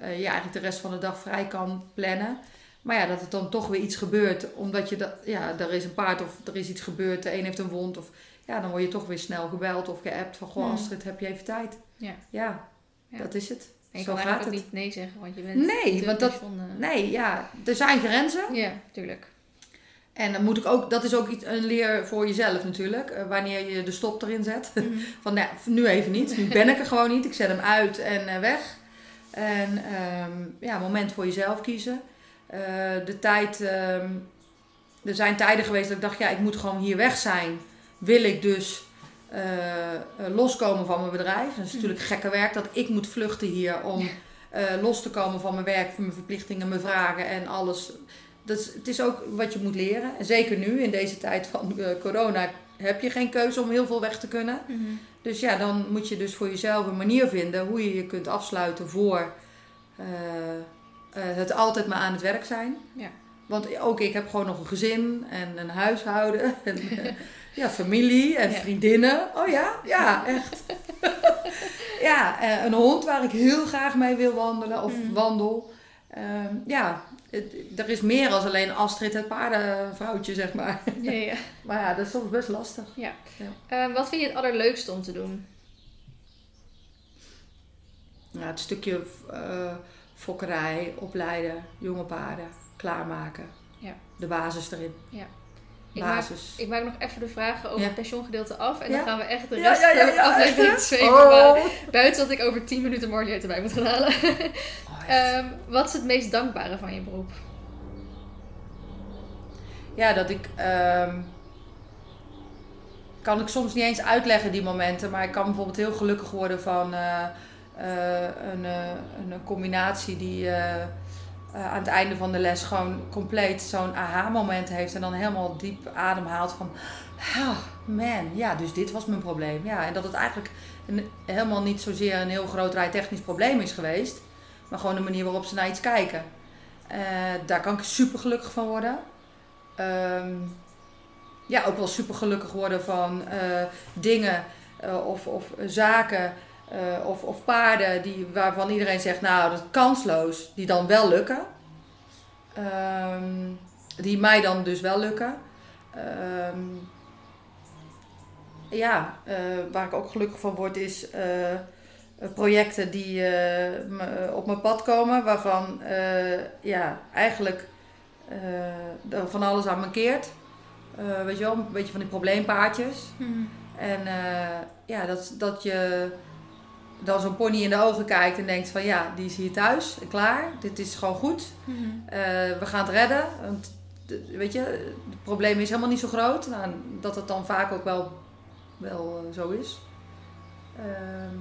je eigenlijk de rest van de dag vrij kan plannen. Maar ja, dat het dan toch weer iets gebeurt, omdat je dat, ja, er is een paard of er is iets gebeurd, de een heeft een wond of ja, dan word je toch weer snel gebeld of geappt van goh Hmm. Astrid, heb je even tijd? Ja. Ja, dat is het. En je Zo kan gaat het. niet nee zeggen, want je bent Nee, want dat- eh, Nee, ja, er zijn grenzen. Ja, tuurlijk. En dan moet ik ook, dat is ook iets, een leer voor jezelf natuurlijk. eh, wanneer je de stop erin zet. Mhm. Van nou, nu even niet. Nu ben ik er gewoon niet. Ik zet hem uit en eh, weg. En ehm, ja, moment voor jezelf kiezen. De tijd. ehm, er zijn tijden geweest dat ik dacht, ja, ik moet gewoon hier weg zijn. Wil ik dus eh, eh, loskomen van mijn bedrijf. Dat is natuurlijk gekke werk dat ik moet vluchten hier om eh, los te komen van mijn werk, van mijn verplichtingen, mijn vragen en alles. Dat is, het is ook wat je moet leren. En zeker nu, in deze tijd van corona, heb je geen keuze om heel veel weg te kunnen. Mhm. Dus ja, dan moet je dus voor jezelf een manier vinden hoe je je kunt afsluiten voor het altijd maar aan het werk zijn. Ja. Want ook ik heb gewoon nog een gezin en een huishouden en ja, familie en Ja. vriendinnen. Oh ja, ja, echt. ja, eh, een hond waar ik heel graag mee wil wandelen of Mm. wandel. Ehm, ja, het- er is meer als alleen Astrid het paardenvrouwtje, zeg maar. Ja, ja. Maar ja, dat is soms best lastig. Eh, wat vind je het allerleukste om te doen? Ja, het stukje eh, fokkerij, opleiden, jonge paarden, klaarmaken. Ja. De basis erin. Ik maak, ik maak nog even de vragen over Ja. het pensioengedeelte af. En Ja? dan gaan we echt de rest ja, van de aflevering echt, hè? zweven. Oh. Maar buiten dat ik over 10 minuten Marliet erbij moet gaan halen. Oh. Ehm, wat is het meest dankbare van je beroep? ja, dat ik. ehm, kan ik soms niet eens uitleggen, die momenten. Maar ik kan bijvoorbeeld heel gelukkig worden van eh, eh, een, eh, een combinatie die eh, aan het einde van de les gewoon compleet zo'n aha-moment heeft. En dan helemaal diep ademhaalt van. Man, ja, dus dit was mijn probleem. Ja, en dat het eigenlijk helemaal niet zozeer een heel groot rijtechnisch probleem is geweest. Maar gewoon de manier waarop ze naar iets kijken. Eh, daar kan ik super gelukkig van worden. Ehm, ja, ook wel super gelukkig worden van eh, dingen of, of zaken eh, of, of paarden die, waarvan iedereen zegt, nou dat is kansloos, die dan wel lukken. Ehm, die mij dan dus wel lukken. Ehm, ja, eh, waar ik ook gelukkig van word is eh, projecten die op mijn pad komen, waarvan ja, eigenlijk van alles aan mankeert. Weet je wel, een beetje van die probleempaardjes. En eh, ja, dat, dat je dan zo'n pony in de ogen kijkt en denkt van ja, die is hier thuis, en klaar. Dit is gewoon goed. Eh, we gaan het redden. Want, de- weet je, het probleem is helemaal niet zo groot. Nou, dat het dan vaak ook wel, wel eh, zo is. Ehm,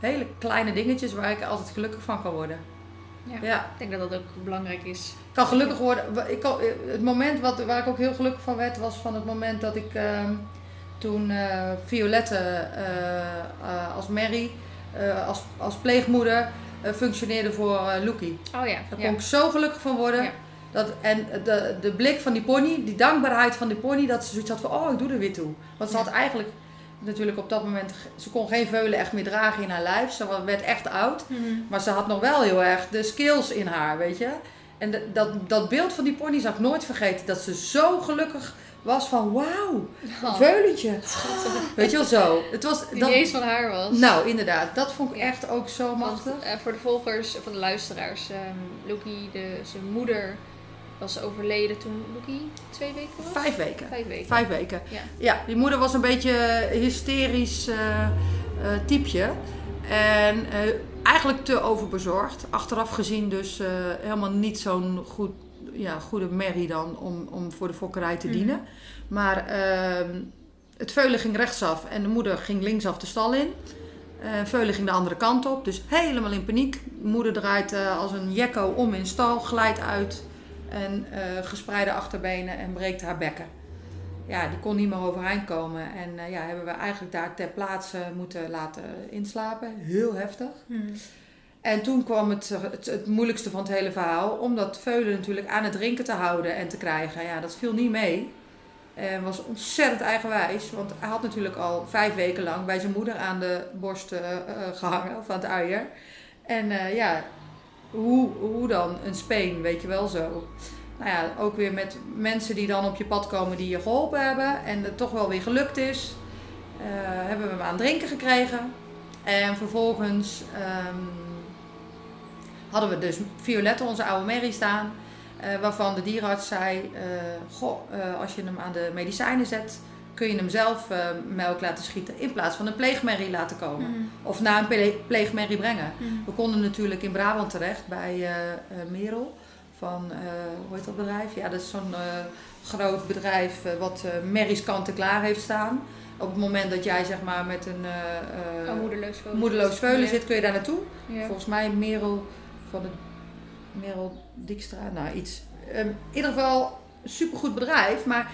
hele kleine dingetjes waar ik altijd gelukkig van kan worden. Ja. ja. Ik denk dat dat ook belangrijk is. Ik kan gelukkig worden. Ik kan, het moment wat, waar ik ook heel gelukkig van werd, was van het moment dat ik ehm, toen eh, Violette eh, eh, als Mary, eh, als, als pleegmoeder, eh, functioneerde voor Loekie. Oh ja. Daar ja. kon ik zo gelukkig van worden. Ja. Dat, en de, de blik van die pony, die dankbaarheid van die pony, dat ze zoiets had van, oh, ik doe er weer toe. Want ze had eigenlijk natuurlijk op dat moment, ze kon geen veulen echt meer dragen in haar lijf. Ze werd echt oud. Mhm. Maar ze had nog wel heel erg de skills in haar, weet je. En de- dat, dat beeld van die pony zal ik nooit vergeten. Dat ze zo gelukkig was van, wauw, een Oh, veulentje. Weet je wel zo. Het was, Die dat, eens van haar was. nou, inderdaad. Dat vond ik Ja. echt ook zo Want, machtig. eh, voor de volgers, van de luisteraars, Loekie, de, zijn moeder, was overleden toen Loekie twee weken was? Vijf weken. Vijf weken. Vijf weken. Ja. Ja, die moeder was een beetje hysterisch eh, typeje. En eigenlijk te overbezorgd. Achteraf gezien dus helemaal niet zo'n goed, ja, goede merrie dan om, om voor de fokkerij te Mhm. dienen. Maar ehm, het veulen ging rechtsaf en de moeder ging linksaf de stal in. Eh veulen ging de andere kant op, dus helemaal in paniek. Moeder draait eh, als een jekko om in stal, glijdt uit en eh, gespreide achterbenen en breekt haar bekken ja, die kon niet meer overeind komen. En ja, hebben we eigenlijk daar ter plaatse moeten laten inslapen. Heel heftig. Mhm. En toen kwam het, het, moeilijkste van het hele verhaal. Om dat veulen natuurlijk aan het drinken te houden en te krijgen. Ja, dat viel niet mee. En was ontzettend eigenwijs. Want hij had natuurlijk al vijf weken lang bij zijn moeder aan de borst eh, eh, gehangen. Of aan het uier. En eh, ja, hoe, hoe dan? Een speen, weet je wel zo. Nou ja, ook weer met mensen die dan op je pad komen die je geholpen hebben. En het toch wel weer gelukt is. hebben we hem aan het drinken gekregen. En vervolgens ehm, hadden we dus Violette, onze oude merrie, staan. eh, waarvan de dierenarts zei: eh, Goh, eh, als je hem aan de medicijnen zet, kun je hem zelf melk laten schieten. In plaats van een pleegmerrie laten komen. Mhm. Of naar een ple- pleegmerrie brengen. Mhm. We konden natuurlijk in Brabant terecht bij Merel van, hoe heet dat bedrijf? Ja, dat is zo'n groot bedrijf wat merries kant-en-klaar heeft staan. Op het moment dat jij zeg maar met een moederloos veulen. moedeloos veulen Ja. zit, kun je daar naartoe. Ja. Volgens mij Merel van de Merel Dijkstra, nou iets. Ehm, in ieder geval supergoed bedrijf, maar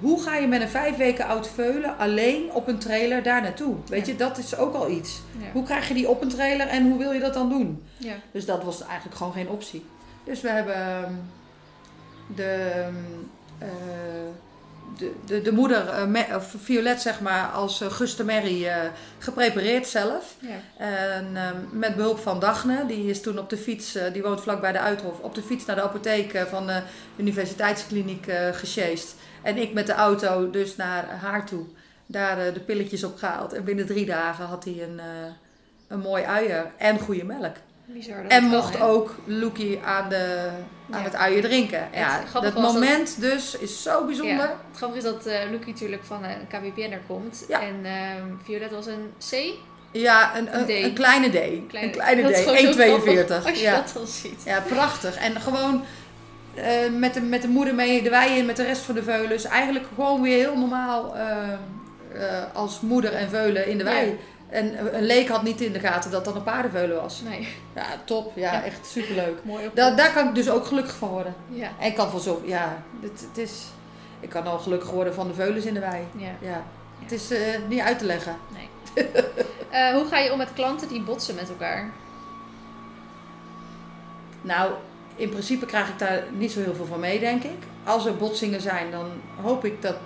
hoe ga je met een vijf weken oud veulen alleen op een trailer daar naartoe? Weet Ja. je, dat is ook al iets. Ja. Hoe krijg je die op een trailer en hoe wil je dat dan doen? Ja. Dus dat was eigenlijk gewoon geen optie. Dus we hebben ehm, de, ehm, eh, de, de, de moeder, of Violet zeg maar, als uh, Guste Merrie eh, geprepareerd zelf. Ja. En ehm, met behulp van Dagne, die is toen op de fiets, die woont vlak bij de Uithof, op de fiets naar de apotheek van de universiteitskliniek eh gesjeest. En ik met de auto dus naar haar toe. Daar de pilletjes op gehaald. En binnen drie dagen had hij een, een mooi uier en goede melk. Ja. Bizar dat En het kan, mocht ook Loekie aan, de, aan Ja. het uien drinken. Ja, grappige dat moment dus is zo bijzonder. Ja, het grappige is dat Lucie natuurlijk van een KWPN'er komt. Ja. En ehm Violet was een C. Ja, een, een, kleine D. Een kleine D. gewoon zo grappig 1,42. Als je Ja. dat dan ziet. ja, prachtig. En gewoon eh, met, de, met de moeder mee, de wei in met de rest van de veulens. Eigenlijk gewoon weer heel normaal eh, eh, als moeder en veulen in de wei. En een leek had niet in de gaten dat dat een paardenveulen was. Nee, Ja, top. Ja, Ja. echt superleuk. mooi. Da daar kan ik dus ook gelukkig van worden. Ja, En ik kan van zo, ja, het, het is, ik kan al gelukkig worden van de veulens in de wei. ja. Ja, het is eh, niet uit te leggen. Eh, hoe ga je om met klanten die botsen met elkaar? Nou, in principe krijg ik daar niet zo heel veel van mee, denk ik. Als er botsingen zijn, dan hoop ik dat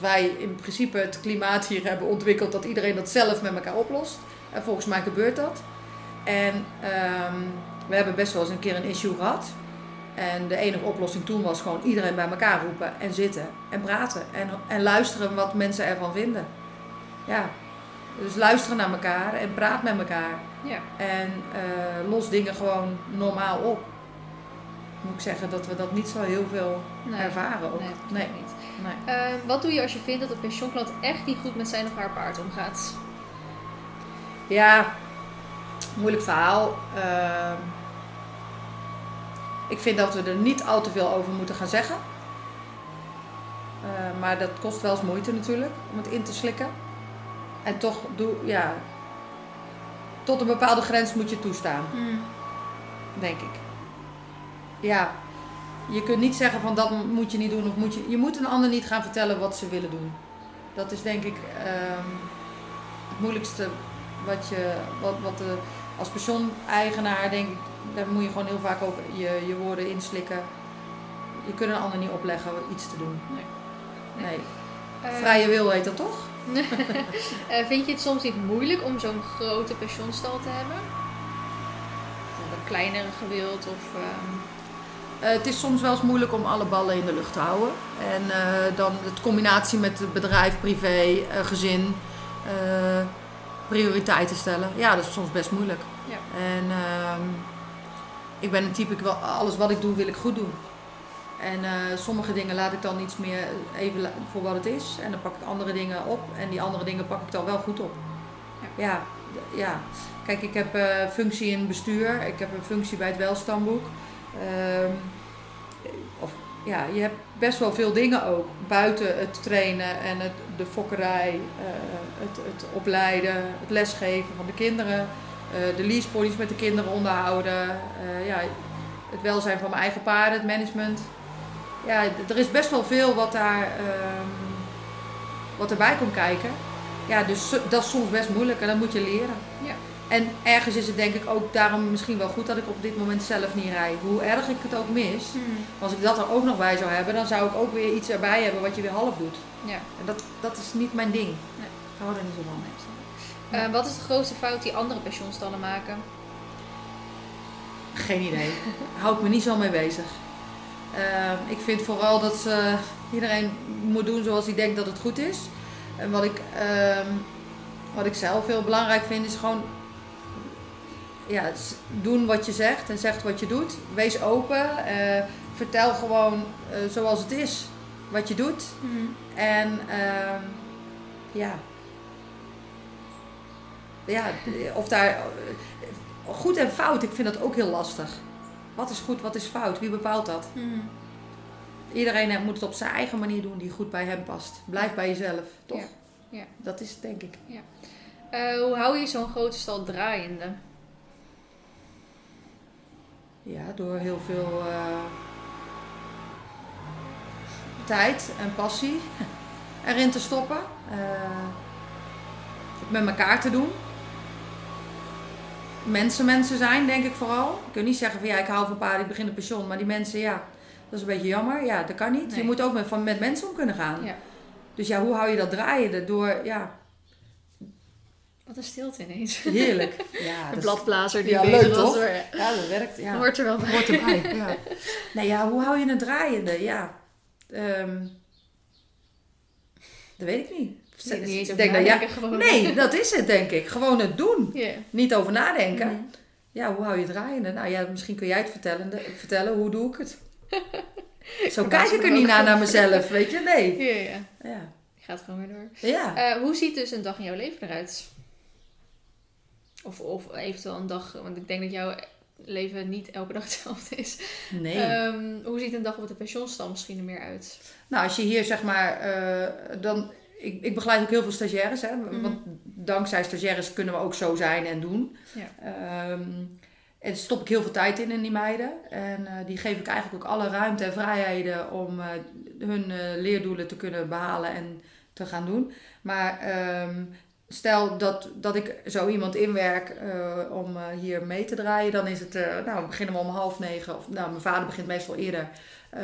wij in principe het klimaat hier hebben ontwikkeld dat iedereen dat zelf met elkaar oplost. En volgens mij gebeurt dat. En ehm, we hebben best wel eens een keer een issue gehad. En de enige oplossing toen was gewoon iedereen bij elkaar roepen en zitten en praten. En, en luisteren wat mensen ervan vinden. Ja, dus luisteren naar elkaar en praat met elkaar. Ja. En eh, los dingen gewoon normaal op. Moet ik zeggen dat we dat niet zo heel veel Nee. ervaren ook. Nee, Nee. niet. Nee. Eh, wat doe je als je vindt dat een pensioenklant echt niet goed met zijn of haar paard omgaat? Ja, moeilijk verhaal. Ehm, ik vind dat we er niet al te veel over moeten gaan zeggen. Eh, maar dat kost wel eens moeite natuurlijk om het in te slikken. En toch doe, ja, tot een bepaalde grens moet je toestaan. denk ik. Ja, je kunt niet zeggen van dat moet je niet doen of moet je. Je moet een ander niet gaan vertellen wat ze willen doen. Dat is denk ik ehm, het moeilijkste wat je, wat, wat de, als pensioeneigenaar denk ik, daar moet je gewoon heel vaak ook je, je woorden inslikken. Je kunt een ander niet opleggen iets te doen. Nee. Nee. Eh, Vrije wil heet dat toch? eh, vind je het soms niet moeilijk om zo'n grote pensioenstal te hebben? Of een kleinere gewild of... ehm, Eh, het is soms wel eens moeilijk om alle ballen in de lucht te houden. En eh, dan de combinatie met het bedrijf, privé, eh, gezin, eh, prioriteiten stellen. Ja, dat is soms best moeilijk. Ja. En ehm, ik ben een type, ik wil, alles wat ik doe wil ik goed doen. En eh, sommige dingen laat ik dan iets meer even voor wat het is. En dan pak ik andere dingen op. En die andere dingen pak ik dan wel goed op. Ja. Ja, ja. Kijk, ik heb eh, functie in bestuur. Ik heb een functie bij het Welstandboek. Ehm, of, ja, je hebt best wel veel dingen ook. Buiten het trainen en het, de fokkerij, eh, het, het opleiden, het lesgeven van de kinderen. eh, de leaseponies met de kinderen onderhouden. eh, ja, het welzijn van mijn eigen paarden, het management. Ja, er is best wel veel wat, daar, ehm, wat erbij komt kijken. Ja, dus dat is soms best moeilijk en dat moet je leren. Ja. En ergens is het denk ik ook daarom misschien wel goed dat ik op dit moment zelf niet rijd. Hoe erg ik het ook mis. Als ik dat er ook nog bij zou hebben, dan zou ik ook weer iets erbij hebben wat je weer half doet. Ja. En dat, dat is niet mijn ding. Nee. Ik hou er niet zo van. Eh, wat is de grootste fout die andere pensioenstallen maken? Geen idee. Hou ik me niet zo mee bezig. Ehm, ik vind vooral dat ze, iedereen moet doen zoals hij denkt dat het goed is. En wat ik, ehm, wat ik zelf heel belangrijk vind is gewoon ja, doen wat je zegt en zegt wat je doet. Wees open. eh, vertel gewoon eh, zoals het is wat je doet. En ehm, ja. Ja, of daar. Goed en fout, ik vind dat ook heel lastig. Wat is goed, wat is fout? Wie bepaalt dat? Iedereen eh, moet het op zijn eigen manier doen die goed bij hem past. Blijf bij jezelf, toch? Ja, ja. Dat is het, denk ik. Eh, hoe hou je zo'n grote stal draaiende? Ja, door heel veel eh, tijd en passie erin te stoppen. Eh, het met elkaar te doen. Mensen mensen zijn, denk ik vooral. Je kunt niet zeggen van ja, ik hou van paarden, ik begin een pensioen. Maar die mensen, ja, dat is een beetje jammer. Ja, dat kan niet. Nee. Je moet ook met, van, met mensen om kunnen gaan. Ja. Dus ja, hoe hou je dat draaiende? Door, ja, Wat een stilte ineens. heerlijk. Ja, Een bladblazer die Ja, bezig leuk, was. toch? ja, dat werkt. Ja. Hoort er wel bij. Hoort erbij, ja. Nou ja, hoe hou je het draaiende? Ja, ehm, dat weet ik niet. Nee, niet eens denk dat, ja, gewoon. nee, dat is het denk ik. Gewoon het doen. Niet over nadenken. Mhm. ja, hoe hou je het draaiende? Nou ja, misschien kun jij het vertellen. vertellen hoe doe ik het? Zo kijk ik er niet naar, naar mezelf, weet je? Nee. Ja, ja. Ja. Je gaat gewoon weer door. Ja. Eh, hoe ziet dus een dag in jouw leven eruit? Of, of eventueel een dag, want ik denk dat jouw leven niet elke dag hetzelfde is. Nee. Ehm, hoe ziet een dag op de pensioenstal misschien er meer uit? Nou, als je hier zeg maar, eh, dan, ik, ik begeleid ook heel veel stagiaires, hè, Mhm. want dankzij stagiaires kunnen we ook zo zijn en doen. Ja. Ehm, en stop ik heel veel tijd in in die meiden. En eh, die geef ik eigenlijk ook alle ruimte en vrijheden om eh, hun leerdoelen te kunnen behalen en te gaan doen. Maar ehm, stel dat, dat ik zo iemand inwerk eh, om eh, hier mee te draaien, dan is het, eh, nou, we beginnen we om half negen. Of, nou, mijn vader begint meestal eerder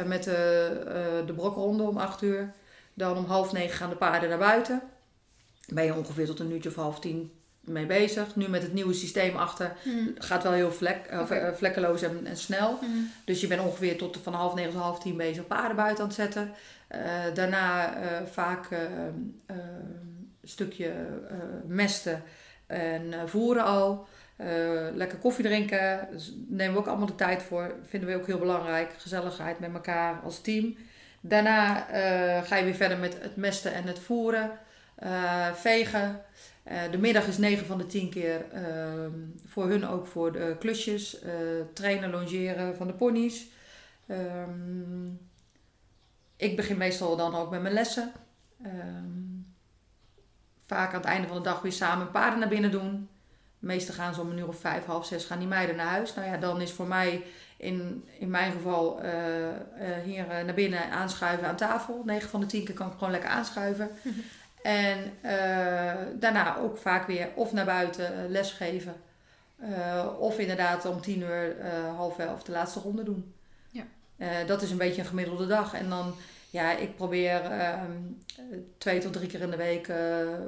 met de, de brokronde om acht uur. Dan om half negen gaan de paarden naar buiten. Ben je ongeveer tot een uurtje of half tien mee bezig. Nu met het nieuwe systeem achter gaat wel heel vlek, vlekkeloos en, en snel. Mhm. Dus je bent ongeveer tot van half negen tot half tien bezig paarden buiten aan het zetten. Daarna vaak stukje eh, mesten en eh, voeren al. Eh, lekker koffie drinken. Dus nemen we ook allemaal de tijd voor. Vinden we ook heel belangrijk. Gezelligheid met elkaar als team. Daarna ga je weer verder met het mesten en het voeren. Vegen. De middag is 9 van de 10 keer ehm, voor hun ook voor de klusjes. trainen, longeren van de ponies. Ehm, ik begin meestal dan ook met mijn lessen. Ehm, vaak aan het einde van de dag weer samen paarden naar binnen doen. Meestal gaan ze om een uur of vijf, half zes gaan die meiden naar huis. Nou ja, dan is voor mij in, in mijn geval eh, eh, hier eh, naar binnen aanschuiven aan tafel. 9 van de 10 keer kan ik gewoon lekker aanschuiven. En daarna ook vaak weer of naar buiten lesgeven. of inderdaad om tien uur, half elf de laatste ronde doen. Ja. Dat is een beetje een gemiddelde dag. En dan, ja, ik probeer ehm, twee tot drie keer in de week eh,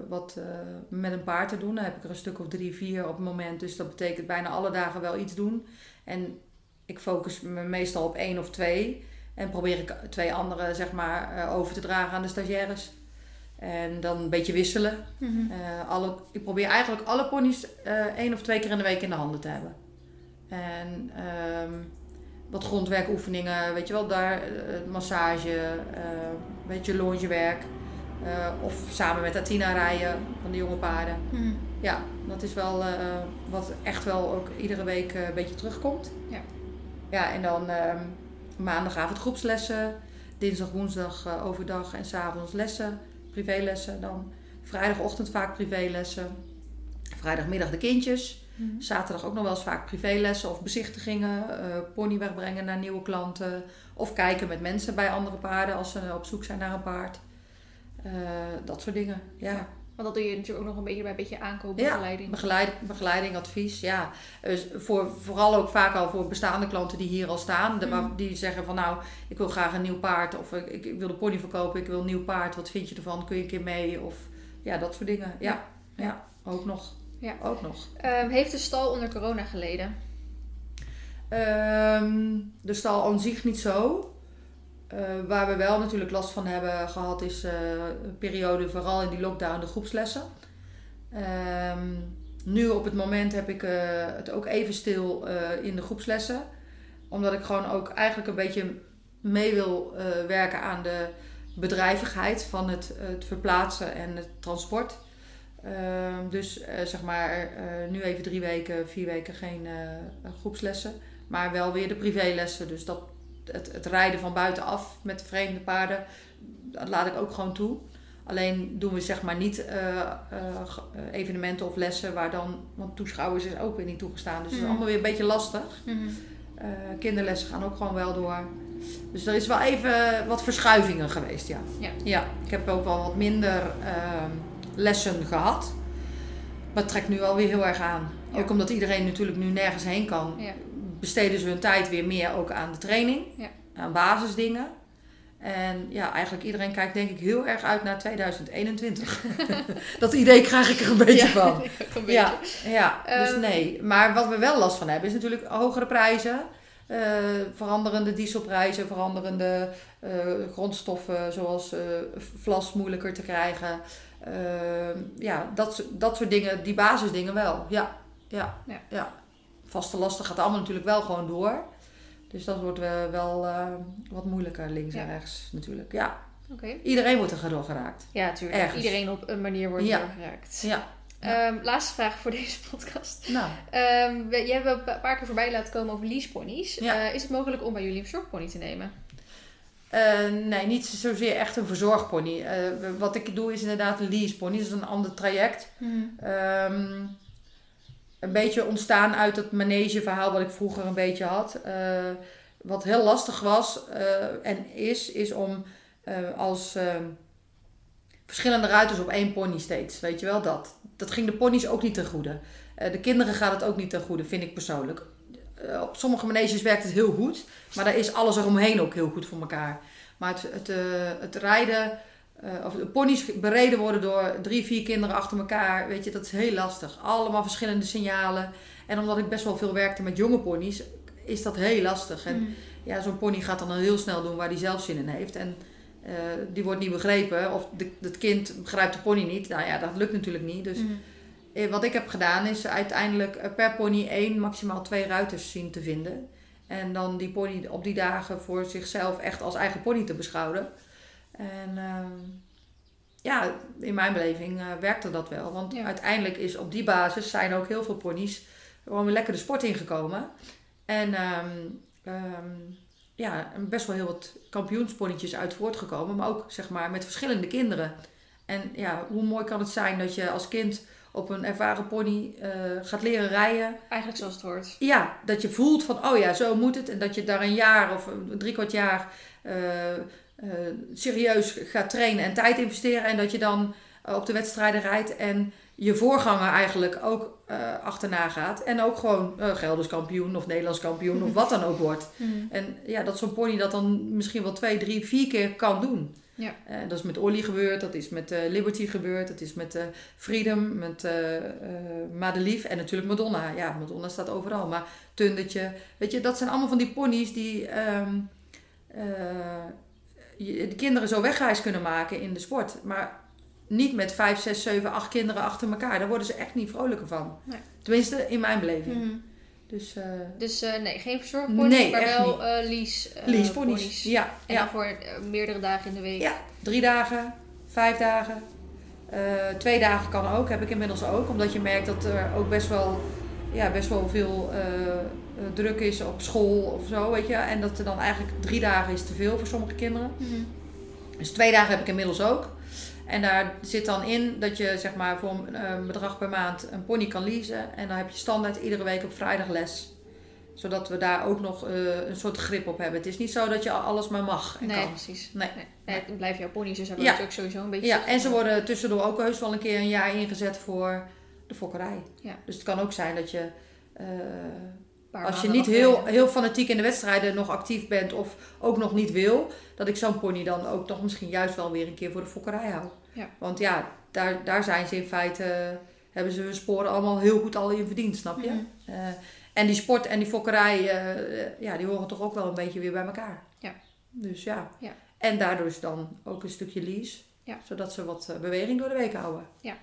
wat eh, met een paard te doen. Dan heb ik er een stuk of drie, vier op het moment. Dus dat betekent bijna alle dagen wel iets doen. En ik focus me meestal op één of twee. En probeer ik twee andere, zeg maar, eh, over te dragen aan de stagiaires. En dan een beetje wisselen. Mhm. Alle, ik probeer eigenlijk alle ponies eh één of twee keer in de week in de handen te hebben. En ehm, wat grondwerkoefeningen, weet je wel, daar eh, massage, eh, een beetje longewerk. Eh, of samen met Atina rijden van de jonge paarden. Mhm. Ja, dat is wel eh, wat echt wel ook iedere week eh, een beetje terugkomt. Ja. Ja, en dan ehm, maandagavond groepslessen. Dinsdag, woensdag eh, overdag en s'avonds lessen. Privélessen dan. Vrijdagochtend vaak privélessen. Vrijdagmiddag de kindjes. Mhm. Zaterdag ook nog wel eens vaak privélessen of bezichtigingen. eh pony wegbrengen naar nieuwe klanten. Of kijken met mensen bij andere paarden als ze op zoek zijn naar een paard. Eh, dat soort dingen, ja. Ja. Want dat doe je natuurlijk ook nog een beetje bij een beetje aankoop, Ja, begeleiding. Begeleid, begeleiding, advies, ja. Dus voor, vooral ook vaak al voor bestaande klanten die hier al staan. De, Mm. waar- Die zeggen van nou, ik wil graag een nieuw paard. Of ik, ik wil de pony verkopen, ik wil een nieuw paard. Wat vind je ervan? Kun je een keer mee? Of ja, dat soort dingen. Ja, ja. ook nog. Ja. Ook nog. Ehm, heeft de stal onder corona geleden? Ehm, de stal aan zich niet zo. Eh, waar we wel natuurlijk last van hebben gehad is eh, een periode, vooral in die lockdown, de groepslessen. Ehm, nu op het moment heb ik eh, het ook even stil in de groepslessen. Omdat ik gewoon ook eigenlijk een beetje mee wil werken aan de bedrijvigheid van het, het verplaatsen en het transport. Ehm, dus eh, zeg maar eh, nu even drie weken, vier weken geen eh, groepslessen. Maar wel weer de privélessen. Dus dat, het, het rijden van buitenaf met vreemde paarden, dat laat ik ook gewoon toe. Alleen doen we zeg maar niet evenementen of lessen waar dan, want toeschouwers is ook weer niet toegestaan. Dus dat is Mhm. allemaal weer een beetje lastig. Eh, kinderlessen gaan ook gewoon wel door. Dus er is wel even wat verschuivingen geweest, ja. Ja. ja ik heb ook wel wat minder ehm, lessen gehad. Maar het trekt nu alweer heel erg aan. Ja. Ook omdat iedereen natuurlijk nu nergens heen kan, Ja. besteden ze hun tijd weer meer ook aan de training. Ja. Aan basisdingen. En ja, eigenlijk iedereen kijkt denk ik heel erg uit naar 2021. dat idee krijg ik er een beetje Ja, van. een beetje. Ja, ja dus Ehm, nee. Maar wat we wel last van hebben is natuurlijk hogere prijzen. eh, veranderende dieselprijzen, veranderende eh, grondstoffen zoals eh, vlas moeilijker te krijgen. Ehm, ja, dat, dat soort dingen, die basisdingen wel. Ja, ja, Ja. ja. vaste lasten gaat allemaal natuurlijk wel gewoon door. Dus dat wordt eh, wel eh, wat moeilijker links en rechts natuurlijk. Ja, iedereen wordt er door geraakt. Ja, natuurlijk. Ergens. Iedereen op een manier wordt Ja. doorgeraakt. Ja, Ehm, laatste vraag voor deze podcast. nou, we, je hebt een paar keer voorbij laten komen over leaseponies. Ja. Eh, is het mogelijk om bij jullie een verzorgpony te nemen? Eh, nee, niet zozeer echt een verzorgpony. Eh, wat ik doe is inderdaad een leasepony. Dat is een ander traject. Ehm, een beetje ontstaan uit het manegeverhaal wat ik vroeger een beetje had. Eh, wat heel lastig was en is, is om als ehm, verschillende ruiters op één pony steeds. Weet je wel dat? Dat ging de ponies ook niet ten goede. De kinderen gaat het ook niet ten goede, vind ik persoonlijk. Eh, op sommige maneges werkt het heel goed, maar daar is alles eromheen ook heel goed voor elkaar. Maar het, het, eh, het rijden, eh, of de ponies bereden worden door drie, vier kinderen achter elkaar, weet je, dat is heel lastig. Allemaal verschillende signalen. En omdat ik best wel veel werkte met jonge ponies, is dat heel lastig. En Mhm. ja, zo'n pony gaat dan heel snel doen waar hij zelf zin in heeft. En die wordt niet begrepen. Of de, het kind begrijpt de pony niet. Nou ja, dat lukt natuurlijk niet. Dus Mhm. Eh, wat ik heb gedaan is uiteindelijk eh, per pony één, maximaal twee ruiters zien te vinden. En dan die pony op die dagen voor zichzelf echt als eigen pony te beschouwen. En ehm, ja, in mijn beleving eh, werkte dat wel. Want Ja. uiteindelijk is op die basis zijn ook heel veel ponies gewoon weer lekker de sport ingekomen. En ehm, ehm, ja, best wel heel wat kampioensponnetjes uit voortgekomen. Maar ook zeg maar met verschillende kinderen. En ja, hoe mooi kan het zijn dat je als kind op een ervaren pony eh, gaat leren rijden. Eigenlijk zoals het hoort. Ja, dat je voelt van, oh ja, zo moet het. En dat je daar een jaar of een drie kwart jaar eh, eh, serieus gaat trainen en tijd investeren. En dat je dan op de wedstrijden rijdt en je voorganger eigenlijk ook achterna gaat. En ook gewoon Gelders kampioen of Nederlands kampioen of wat dan ook wordt. Mhm. En ja, dat zo'n pony dat dan misschien wel twee, drie, vier keer kan doen. Ja. Eh, dat is met Olly gebeurd, dat is met eh, Liberty gebeurd, dat is met eh, Freedom, met Madelief en natuurlijk Madonna. Ja, Madonna staat overal, maar Tundetje. Weet je, dat zijn allemaal van die ponies die ehm, eh, je- de kinderen zo wegreis kunnen maken in de sport. Maar niet met vijf, zes, zeven, acht kinderen achter elkaar. Daar worden ze echt niet vrolijker van. Nee. Tenminste, in mijn beleving. Mhm. Dus uh, Dus eh, nee, geen verzorgpony, Nee, maar wel eh lease, eh, leaseponies. ponies. Ja, En ja. dan voor eh, meerdere dagen in de week. Ja, drie dagen, vijf dagen. Eh, twee dagen kan ook, heb ik inmiddels ook. Omdat je merkt dat er ook best wel, ja, best wel veel eh, eh, druk is op school of zo, weet je. En dat er dan eigenlijk drie dagen is te veel voor sommige kinderen. Mhm. Dus twee dagen heb ik inmiddels ook. En daar zit dan in dat je zeg maar voor een bedrag per maand een pony kan leasen. En dan heb je standaard iedere week op vrijdag les. Zodat we daar ook nog eh, een soort grip op hebben. Het is niet zo dat je alles maar mag en Nee, kan. precies. Nee. Nee. Nee, het blijven jouw ponies, dus daar Ja. ook sowieso een beetje... Ja, en ze worden tussendoor ook heus wel een keer een jaar ingezet voor de fokkerij. Ja. Dus het kan ook zijn dat je, eh, Als je niet heel, heel fanatiek in de wedstrijden nog actief bent of ook nog niet wil, dat ik zo'n pony dan ook toch misschien juist wel weer een keer voor de fokkerij hou. Ja. Want ja, daar, daar zijn ze in feite, hebben ze hun sporen allemaal heel goed al in verdiend, snap je? Mhm. Eh, en die sport en die fokkerij, eh, eh, ja, die horen toch ook wel een beetje weer bij elkaar. Ja. Dus ja. Ja. En daardoor is dan ook een stukje lease. Ja. Zodat ze wat beweging door de week houden. Ja.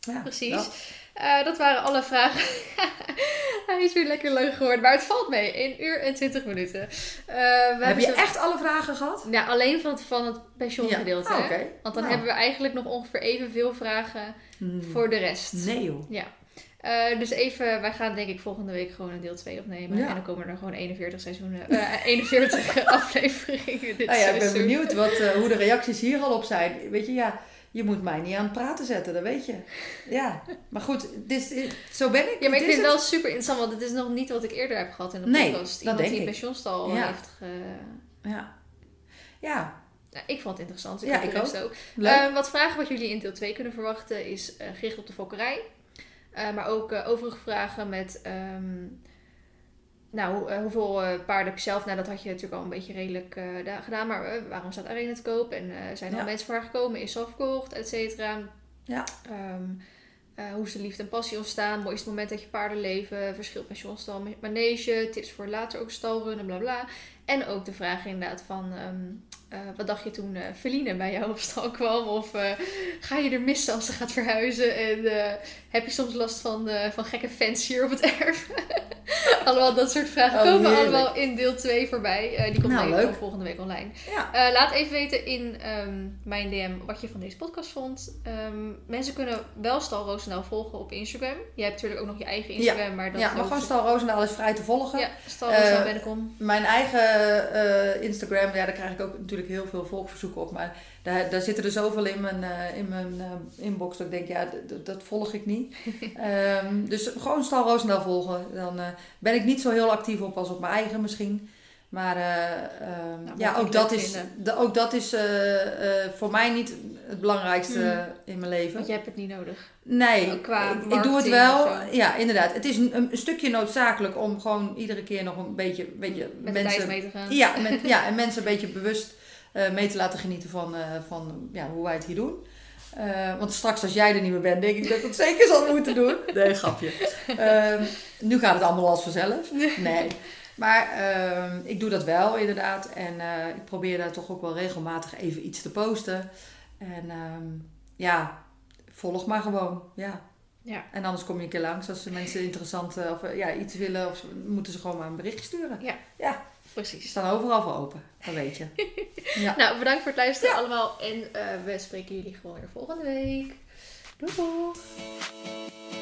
Ja, Precies. dat. Eh, dat waren alle vragen. Hij is weer lekker lang geworden, maar het valt mee. 1 uur en 20 minuten. We Heb je zo- echt alle vragen gehad? Ja, alleen van het, van het pensioengedeelte. Ah. Want dan Nou. hebben we eigenlijk nog ongeveer evenveel vragen Hmm. voor de rest. Nee joh. Ja. Eh, dus even, wij gaan denk ik volgende week gewoon een deel 2 opnemen. Ja. En dan komen er gewoon 41 seizoenen, eh 41 afleveringen dit Nou ja, ik ben benieuwd wat, hoe de reacties hier al op zijn. Weet je, ja, je moet mij niet aan het praten zetten, dat weet je. Ja, maar goed, dit, zo ben ik. Ja, maar ik vind het wel super interessant, want het is nog niet wat ik eerder heb gehad in de Nee, podcast. dat Iemand denk die een ik. pensioenstal Ja. heeft ge... Ja. Ja, Nou, ik vond het interessant. Ik Ja, hoop de ik ook. leuk. Eh, wat vragen wat jullie in deel 2 kunnen verwachten is eh, gericht op de fokkerij. Eh, maar ook overige vragen met... ehm, nou, eh, hoeveel eh, paarden heb je zelf? Nou, dat had je natuurlijk al een beetje redelijk eh, da- gedaan. Maar waarom staat Arena te koop? En zijn er Ja. al mensen voor haar gekomen? Is ze al verkocht? Et cetera. Ja. Ehm, eh, hoe is de liefde en passie ontstaan? Het moment dat je paarden leven? Verschil pensioenstal manege? Tips voor later ook stalrunnen, bla bla. En ook de vraag inderdaad van... ehm, eh, wat dacht je toen eh Feline bij jou op stal kwam? Of eh, ga je er missen als ze gaat verhuizen? En heb je soms last van, van gekke fans hier op het erf? allemaal dat soort vragen Oh, komen heerlijk. allemaal in deel 2 voorbij. Die komt Nou, volgende week online. Ja. Laat even weten in ehm, mijn DM wat je van deze podcast vond. Ehm, mensen kunnen wel Stal Roosendaal volgen op Instagram. Jij hebt natuurlijk ook nog je eigen Instagram. Maar dat ja, maar gewoon ze- Stal Roosendaal is vrij te volgen. Ja, Stal Roosendaal Eh, Bennekom. Mijn eigen Instagram, ja, daar krijg ik ook natuurlijk heel veel volgverzoeken op. Maar daar, daar zitten er zoveel in mijn, eh, in mijn eh, inbox dat ik denk, ja, dat volg ik niet. Ehm, dus gewoon Stal Roosendaal volgen. Dan eh, ben ik niet zo heel actief op als op mijn eigen misschien. Maar eh, ehm, Nou, ja, ook dat, is, de, ook dat is voor mij niet het belangrijkste Mm. in mijn leven. Want je hebt het niet nodig. Nee, qua ik, ik doe het wel. Ja, inderdaad. Het is een, een stukje noodzakelijk om gewoon iedere keer nog een beetje, beetje Met mensen, mee te gaan. ja, met, ja, en mensen een beetje bewust mee te laten genieten van, eh, van ja, hoe wij het hier doen. Eh, want straks als jij er niet meer bent, denk ik dat ik het zeker zal moeten doen. Nee, grapje. Ehm, nu gaat het allemaal als vanzelf. Nee. Maar ehm, ik doe dat wel inderdaad. En eh, ik probeer daar toch ook wel regelmatig even iets te posten. En ehm, ja, volg maar gewoon. Ja. Ja. En anders kom je een keer langs als mensen interessant eh, of eh, ja, iets willen. Of ze- moeten ze gewoon maar een berichtje sturen. Die Precies. staan overal voor open. Dat weet je. Ja. Nou, bedankt voor het luisteren allemaal. En eh, we spreken jullie gewoon weer volgende week. Doei doei.